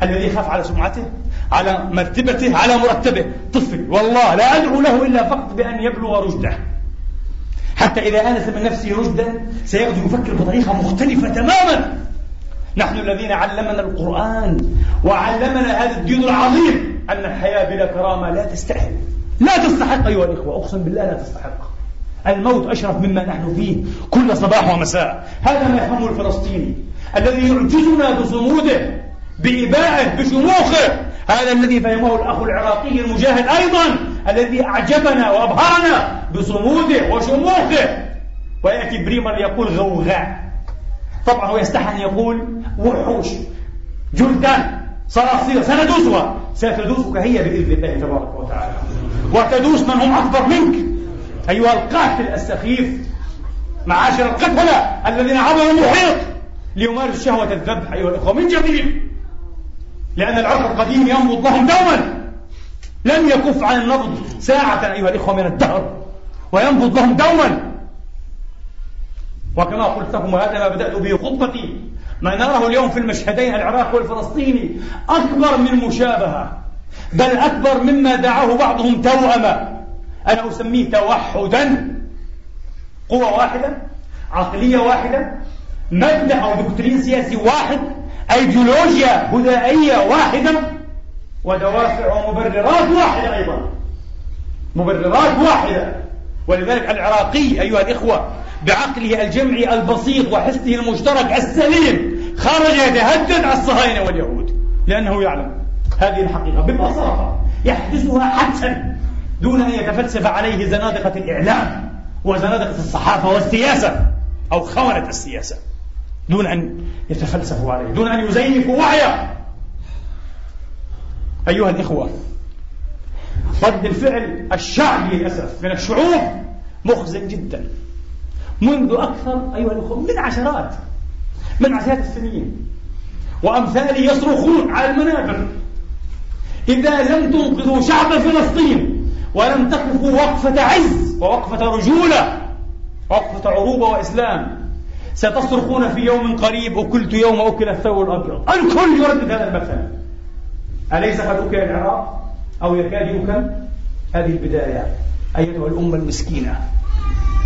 الذي يخاف على سمعته على مرتبته على مرتبه. طفل. والله لا أدعو له إلا فقط بأن يبلغ رشده. حتى إذا آنس من نفسه رشدا سيبدو يفكر بطريقة مختلفة تماما. نحن الذين علمنا القرآن وعلمنا هذا الدين العظيم أن الحياة بلا كرامة لا تستحق. لا تستحق أيها الإخوة. أقسم بالله لا تستحق. الموت أشرف مما نحن فيه كل صباح ومساء. هذا ما يفهمه الفلسطيني الذي يعجزنا بصموده بإبائه بشموخه. هذا الذي فهمه الأخ العراقي المجاهد أيضا الذي أعجبنا وأبهرنا بصموده وشموخه. ويأتي بريمر يقول غوغاء. طبعا هو يستحي أن يقول وحوش. جلدان. صراصير سندوسها ستدوسك هي بإذن الله تبارك وتعالى. وتدوس من هم أكبر منك. أيها القاتل السخيف. معاشر القتلة الذين عبروا المحيط. ليمارسوا شهوة الذبح أيها الأخوة من جديد لأن العرق القديم ينبض لهم دوما. لم يكف عن النبض ساعة أيها الإخوة من الدهر. وينبض لهم دوما. وكما قلت لكم وهذا ما بدأت به خطبتي. ما نراه اليوم في المشهدين العراقي والفلسطيني أكبر من مشابهة بل أكبر مما دعاه بعضهم توأمة. أنا أسميه توحدا قوة واحدة عقلية واحدة مبدأ أو دكتورين سياسي واحد أيديولوجيا بدائية واحدة ودوافع ومبررات واحدة أيضا. مبررات واحدة. ولذلك العراقي أيها الإخوة بعقله الجمعي البسيط وحسه المشترك السليم خرج يتهدد على الصهاينة واليهود لأنه يعلم هذه الحقيقة ببساطة يحدثها حدسا دون أن يتفلسف عليه زنادقة الإعلام وزنادقة الصحافة والسياسة أو خونة السياسة دون أن يتفلسفوا عليه دون أن يزيفوا وعيه أيها الإخوة رد الفعل الشعبي للأسف من الشعوب مخزن جدا. منذ أكثر أيها الأخوة من عشرات من عشرات السنين وأمثالي يصرخون على المنابر. إذا لم تنقذوا شعب فلسطين ولم تقفوا وقفة عز ووقفة رجولة وقفة عروبة وإسلام ستصرخون في يوم قريب أكلت يوم أكل الثور الأبيض. الكل يردد هذا المثل. أليس قد أكل العراق؟ أو يكاد يؤكل هذه البداية أيتها الأمة المسكينة.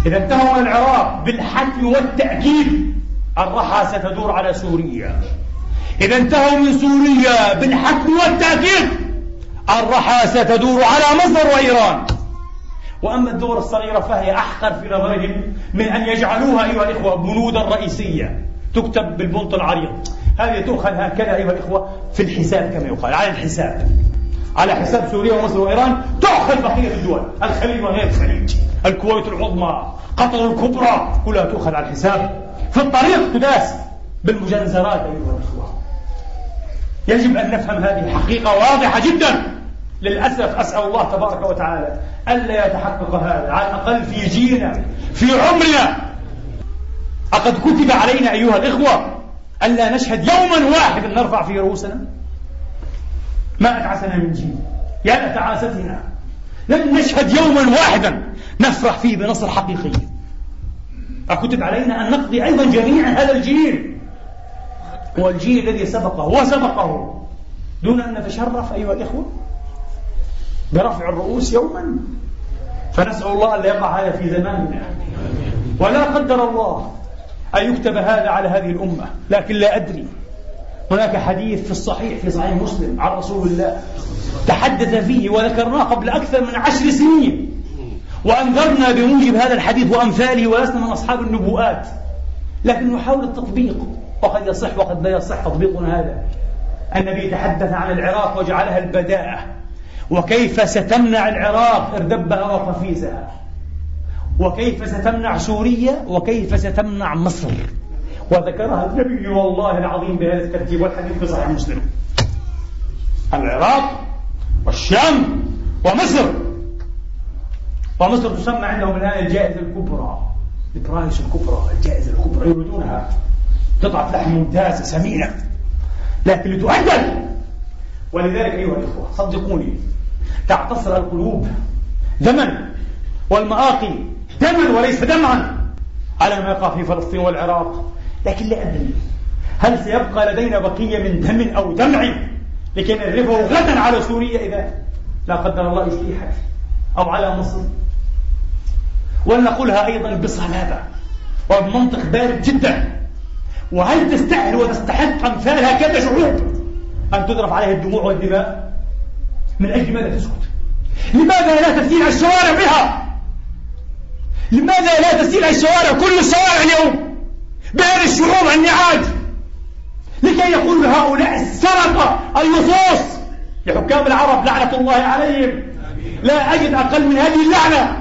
إذا انتهوا من العراق بالحتم والتأكيد الرحى ستدور على سوريا. إذا انتهوا من سوريا بالحتم والتأكيد الرحى ستدور على مصر وإيران. وأما الدول الصغيرة فهي أحقر في نظرهم من أن يجعلوها أيها الإخوة بنودا رئيسية. تكتب بالبنط العريض هذه تؤخذ هكذا أيها الإخوة في الحساب كما يقال على الحساب. على حساب سوريا ومصر وإيران تؤخذ بقية الدول. الخليج وغير الخليج الكويت العظمى قطر الكبرى كلها تؤخذ على الحساب. في الطريق تداس بالمجنزرات أيها الإخوة. يجب أن نفهم هذه الحقيقة واضحة جدا. للأسف أسأل الله تبارك وتعالى ألا يتحقق هذا. على الأقل في جيلنا في عمرنا. أقد كتب علينا أيها الإخوة ألا نشهد يوما واحدا نرفع فيه رؤوسنا. ما أتعسنا من جيل. يا لتعاستنا لن نشهد يوما واحدا نفرح فيه بنصر حقيقي. أكتب علينا أن نقضي أيضا جميعا هذا الجيل. والجيل الذي سبقه وسبقه. دون أن نتشرف أيها الإخوة برفع الرؤوس يوما. فنسأل الله أن لا يقع هذا في زماننا. ولا قدر الله أن يكتب هذا على هذه الأمة. لكن لا أدري هناك حديث في الصحيح في صحيح مسلم عن رسول الله. تحدث فيه وذكرناه قبل أكثر من عشر سنين. وأنذرنا بموجب هذا الحديث وأمثاله ولسنا من أصحاب النبوءات. لكن نحاول التطبيق. وقد يصح وقد لا يصح تطبيقنا هذا. النبي تحدث عن العراق وجعلها البداءة وكيف ستمنع العراق اردبها وقفيزها وكيف ستمنع سوريا. وكيف ستمنع مصر. وذكرها النبي والله العظيم بهذا الترتيب والحديث في صحيح مسلم. العراق والشام ومصر. ومصر تسمى عندهم الآن الجائزة الكبرى البرايس الكبرى الجائزة الكبرى يريدونها. قطعة لحم ممتازة سمينة. لكن لتؤجل ولذلك أيها الإخوة صدقوني تعتصر القلوب دما والمآقي دما وليس دمعا على ما يقع في فلسطين والعراق. لكن لا أدري. هل سيبقى لدينا بقية من دم أو دمع لكي نرفه غدا على سوريا إذا لا قدر الله اجتيحت أو على مصر؟ ولنقولها أيضا بصلابة وبمنطق بارد جدا. وهل تستاهل وتستحق أمثال هكذا شعوب أن تذرف عليها الدموع والدماء؟ من أجل ماذا تسكت؟ لماذا لا تسير الشوارع بها؟ لماذا لا تسير الشوارع كل الشوارع اليوم؟ بهذه الشعوب النعاج لكي يقول هؤلاء السرقة اللصوص لحكام العرب لعنة الله عليهم. لا أجد أقل من هذه اللعنة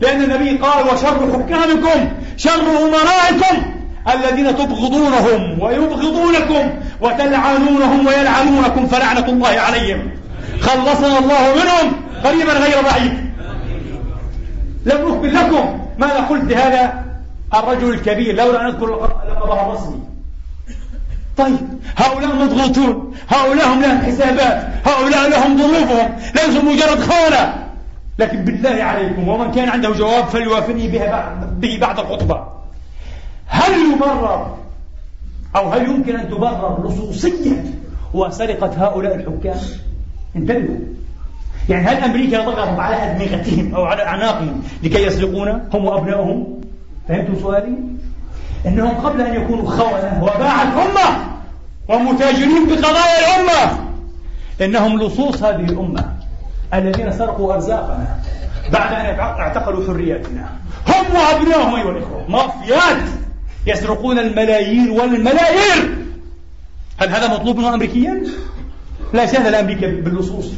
لأن النبي قال وشر حكامكم شر أمرائكم الذين تبغضونهم ويبغضونكم وتلعنونهم ويلعنونكم فلعنة الله عليهم. خلصنا الله منهم قريبا غير بعيد. لم أخبر لكم ماذا قلت لهذا الرجل الكبير لولا أن أذكر لقبها الرسمي طيب هؤلاء مضغوطون هؤلاء هم لهم حسابات هؤلاء لهم ظروفهم ليسوا مجرد خونة لكن بالله عليكم ومن كان عنده جواب فليوافني به بعد الخطبة. هل يبرر أو هل يمكن أن تبرر لصوصية وسرقة هؤلاء الحكام؟ انتبهوا. يعني هل أمريكا ضغطت على أدمغتهم أو على أعناقهم لكي يسرقون؟ هم وأبنائهم؟ فهمتوا سؤالي؟ إنهم قبل أن يكونوا خونة وباع الأمة ومتاجرين بقضايا الأمة. إنهم لصوص هذه الأمة الذين سرقوا أرزاقنا بعد أن اعتقلوا حرياتنا. هم وأبنائهم أيها الإخوة. مافيات يسرقون الملايين والملايير. هل هذا مطلوب منه أمريكيا؟ لا شأن لأمريكا باللصوص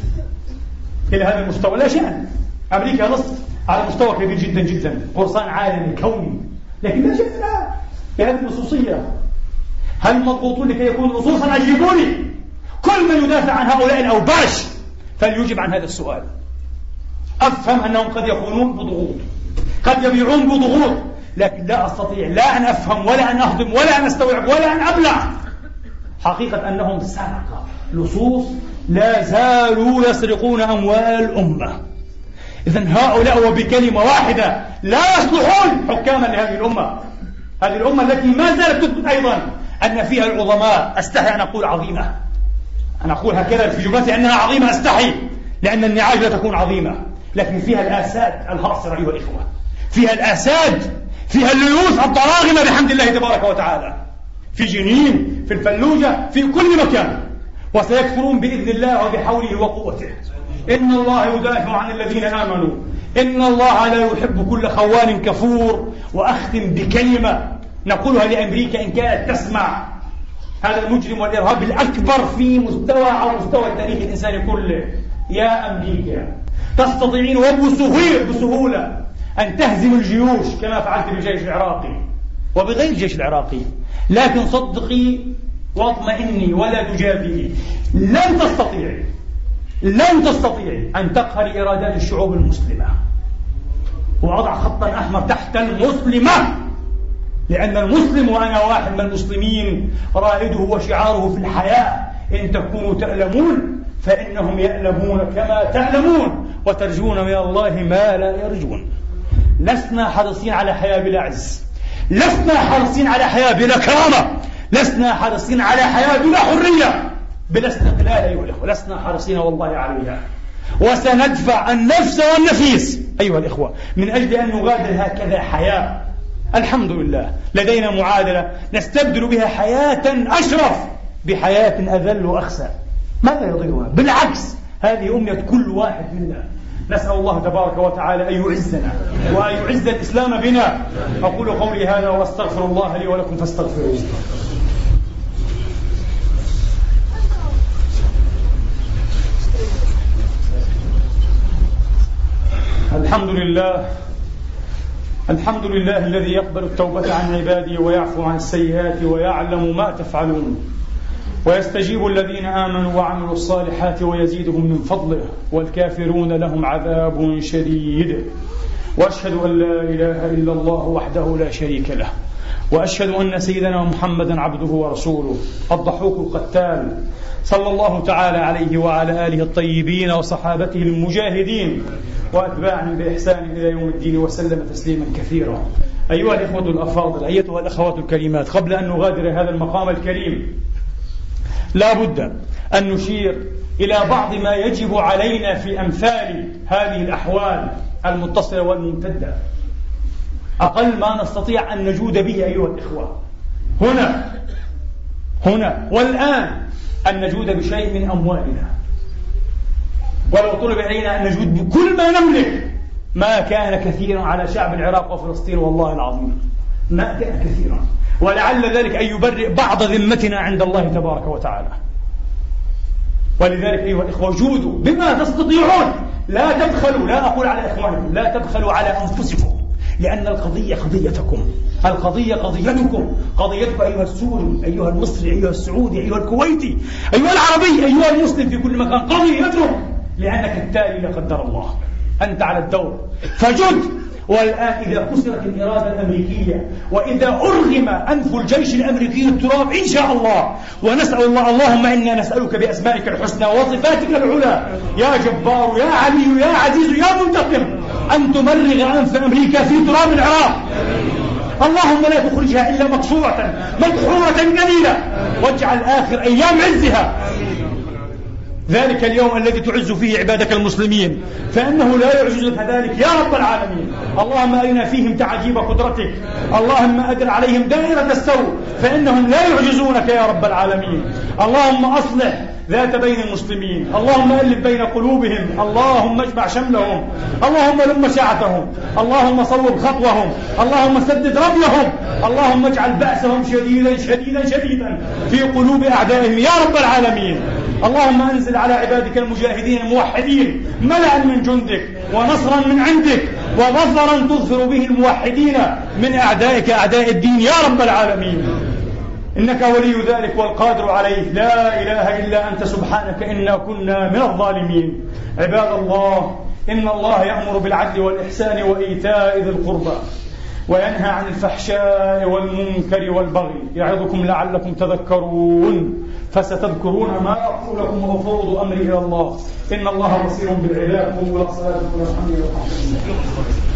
إلى هذا المستوى. لا شأن. أمريكا نص على مستوى كبير جدا جدا. قرصان عالمي كوني. لكن لا شأن لها بهذه النصوصية هل مضغوطون لكي يكونوا نصوصا أجيبوني. كل من يدافع عن هؤلاء الأوباش فليجب عن هذا السؤال. أفهم أنهم قد يخونون بضغوط قد يبيعون بضغوط لكن لا أستطيع لا أن أفهم ولا أن أهضم ولا أن أستوعب ولا أن أبلع حقيقة أنهم سرقة. لصوص لا زالوا يسرقون أموال الأمة. إذا هؤلاء وبكلمة واحدة لا يصلحون حكاما لهذه الأمة. هذه الأمة التي ما زالت تثبت أيضا أن فيها العظماء أستحي أن أقول عظيمة. أنا أقول هكذا في جملتي أنها عظيمة أستحي لأن النعاج لا تكون عظيمة لكن فيها الآساد الهاصرة أيها الإخوة. فيها الآساد فيها الليوث الطراغمة بحمد الله تبارك وتعالى. في جنين في الفلوجة في كل مكان. وسيكثرون بإذن الله وبحوله وقوته. إن الله يدافع عن الذين آمنوا. إن الله لا يحب كل خوان كفور وأختم بكلمة. نقولها لأمريكا إن كانت تسمع. هذا المجرم والإرهاب الأكبر في مستوى على مستوى التاريخ الإنساني كله. يا أمريكا تستطيعين وبسهولة بسهولة أن تهزم الجيوش كما فعلت بالجيش العراقي. وبغير الجيش العراقي. لكن صدقي واطمئني ولا تجابهي لن تستطيعي لن تستطيعي أن تقهري إرادات الشعوب المسلمة. وأضع خطا أحمر تحت المسلمة. لأن المسلم وأنا واحد من المسلمين رائده وشعاره في الحياة إن تكونوا تألمون فإنهم يألمون كما تعلمون وترجون من الله ما لا يرجون. لسنا حريصين على حياة بلا عز. لسنا حريصين على حياة بلا كرامة. لسنا حريصين على حياة بلا حرية. بلا استقلال أيها الأخوة لسنا حريصين والله عليها. وسندفع النفس والنفيس. أيها الإخوة من أجل أن نغادر هكذا حياة. الحمد لله. لدينا معادلة نستبدل بها حياة أشرف بحياة أذل وأخسى ماذا يضيرها؟ بالعكس هذه أمنية كل واحد منا. نسأل الله تبارك وتعالى أن يعزنا وأن يعز الإسلام بنا. أقول قولي هذا وأستغفر الله لي ولكم فاستغفروه. الحمد لله. الحمد لله الذي يقبل التوبة عن عباده ويعفو عن السيئات ويعلم ما تفعلون. ويستجيب الذين آمنوا وعملوا الصالحات ويزيدهم من فضله. والكافرون لهم عذاب شديد. وأشهد أن لا إله إلا الله وحده لا شريك له. وأشهد أن سيدنا محمدا عبده ورسوله. الضحوك القتال. صلى الله تعالى عليه وعلى آله الطيبين وصحابته المجاهدين. وأتباعهم بإحسان إلى يوم الدين وسلم تسليما كثيرا. أيها الإخوة الأفاضل أيتها الأخوات الكريمات قبل أن نغادر هذا المقام الكريم لا بد أن نشير إلى بعض ما يجب علينا في أمثال هذه الأحوال المتصلة والممتدة. أقل ما نستطيع أن نجود به أيها الإخوة. هنا هنا والآن أن نجود بشيء من أموالنا. ولو طلب علينا أن نجود بكل ما نملك ما كان كثيرا على شعب العراق وفلسطين والله العظيم. ما كان كثيرا. ولعل ذلك أن يبرئ بعض ذمتنا عند الله تبارك وتعالى. ولذلك أيها الإخوة جودوا بما تستطيعون. لا تبخلوا لا أقول على إخوانكم لا تبخلوا على أنفسكم. لأن القضية قضيتكم. القضية قضيتكم. قضيتك أيها السوري أيها المصري أيها السعودي أيها الكويتي أيها العربي أيها المسلم في كل مكان. قضيتهم. لأنك التالي لا قدر الله. أنت على الدور. فجد. والآن إذا كسرت الإرادة الأمريكية وإذا أرغم أنف الجيش الأمريكي التراب إن شاء الله. ونسأل الله اللهم إنا نسألك بأسمائك الحسنى وصفاتك العلى. يا جبار يا علي يا عزيز يا منتقم. أن تمرغ أنف أمريكا في تراب العراق. اللهم لا تخرجها إلا مقصورة مدحورة قليلة واجعل آخر أيام عزها. ذلك اليوم الذي تعز فيه عبادك المسلمين فإنه لا يعجزك ذلك يا رب العالمين. اللهم أرنا فيهم تعجيب قدرتك. اللهم أدر عليهم دائرة السوء فإنهم لا يعجزونك يا رب العالمين. اللهم أصلح ذات بين المسلمين. اللهم ألف بين قلوبهم. اللهم اجمع شملهم. اللهم لم شعثهم اللهم صوب خطوهم. اللهم سدد رميهم. اللهم اجعل بأسهم شديدا شديدا شديدا في قلوب أعدائهم. يا رب العالمين. اللهم أنزل على عبادك المجاهدين الموحدين ملأ من جندك ونصرا من عندك وظفرا تظفر به الموحدين من أعدائك أعداء الدين. يا رب العالمين. إنك ولي ذلك والقادر عليه. لا إله إلا أنت سبحانك إنا كنا من الظالمين. عباد الله إن الله يأمر بالعدل والإحسان وإيتاء ذي القربى وينهى عن الفحشاء والمنكر والبغي. يعظكم لعلكم تذكرون. فستذكرون ما أقول لكم وأفوض أمري إلى الله. إن الله بصير بالعباد قوموا إلى صلاتكم والحمد لله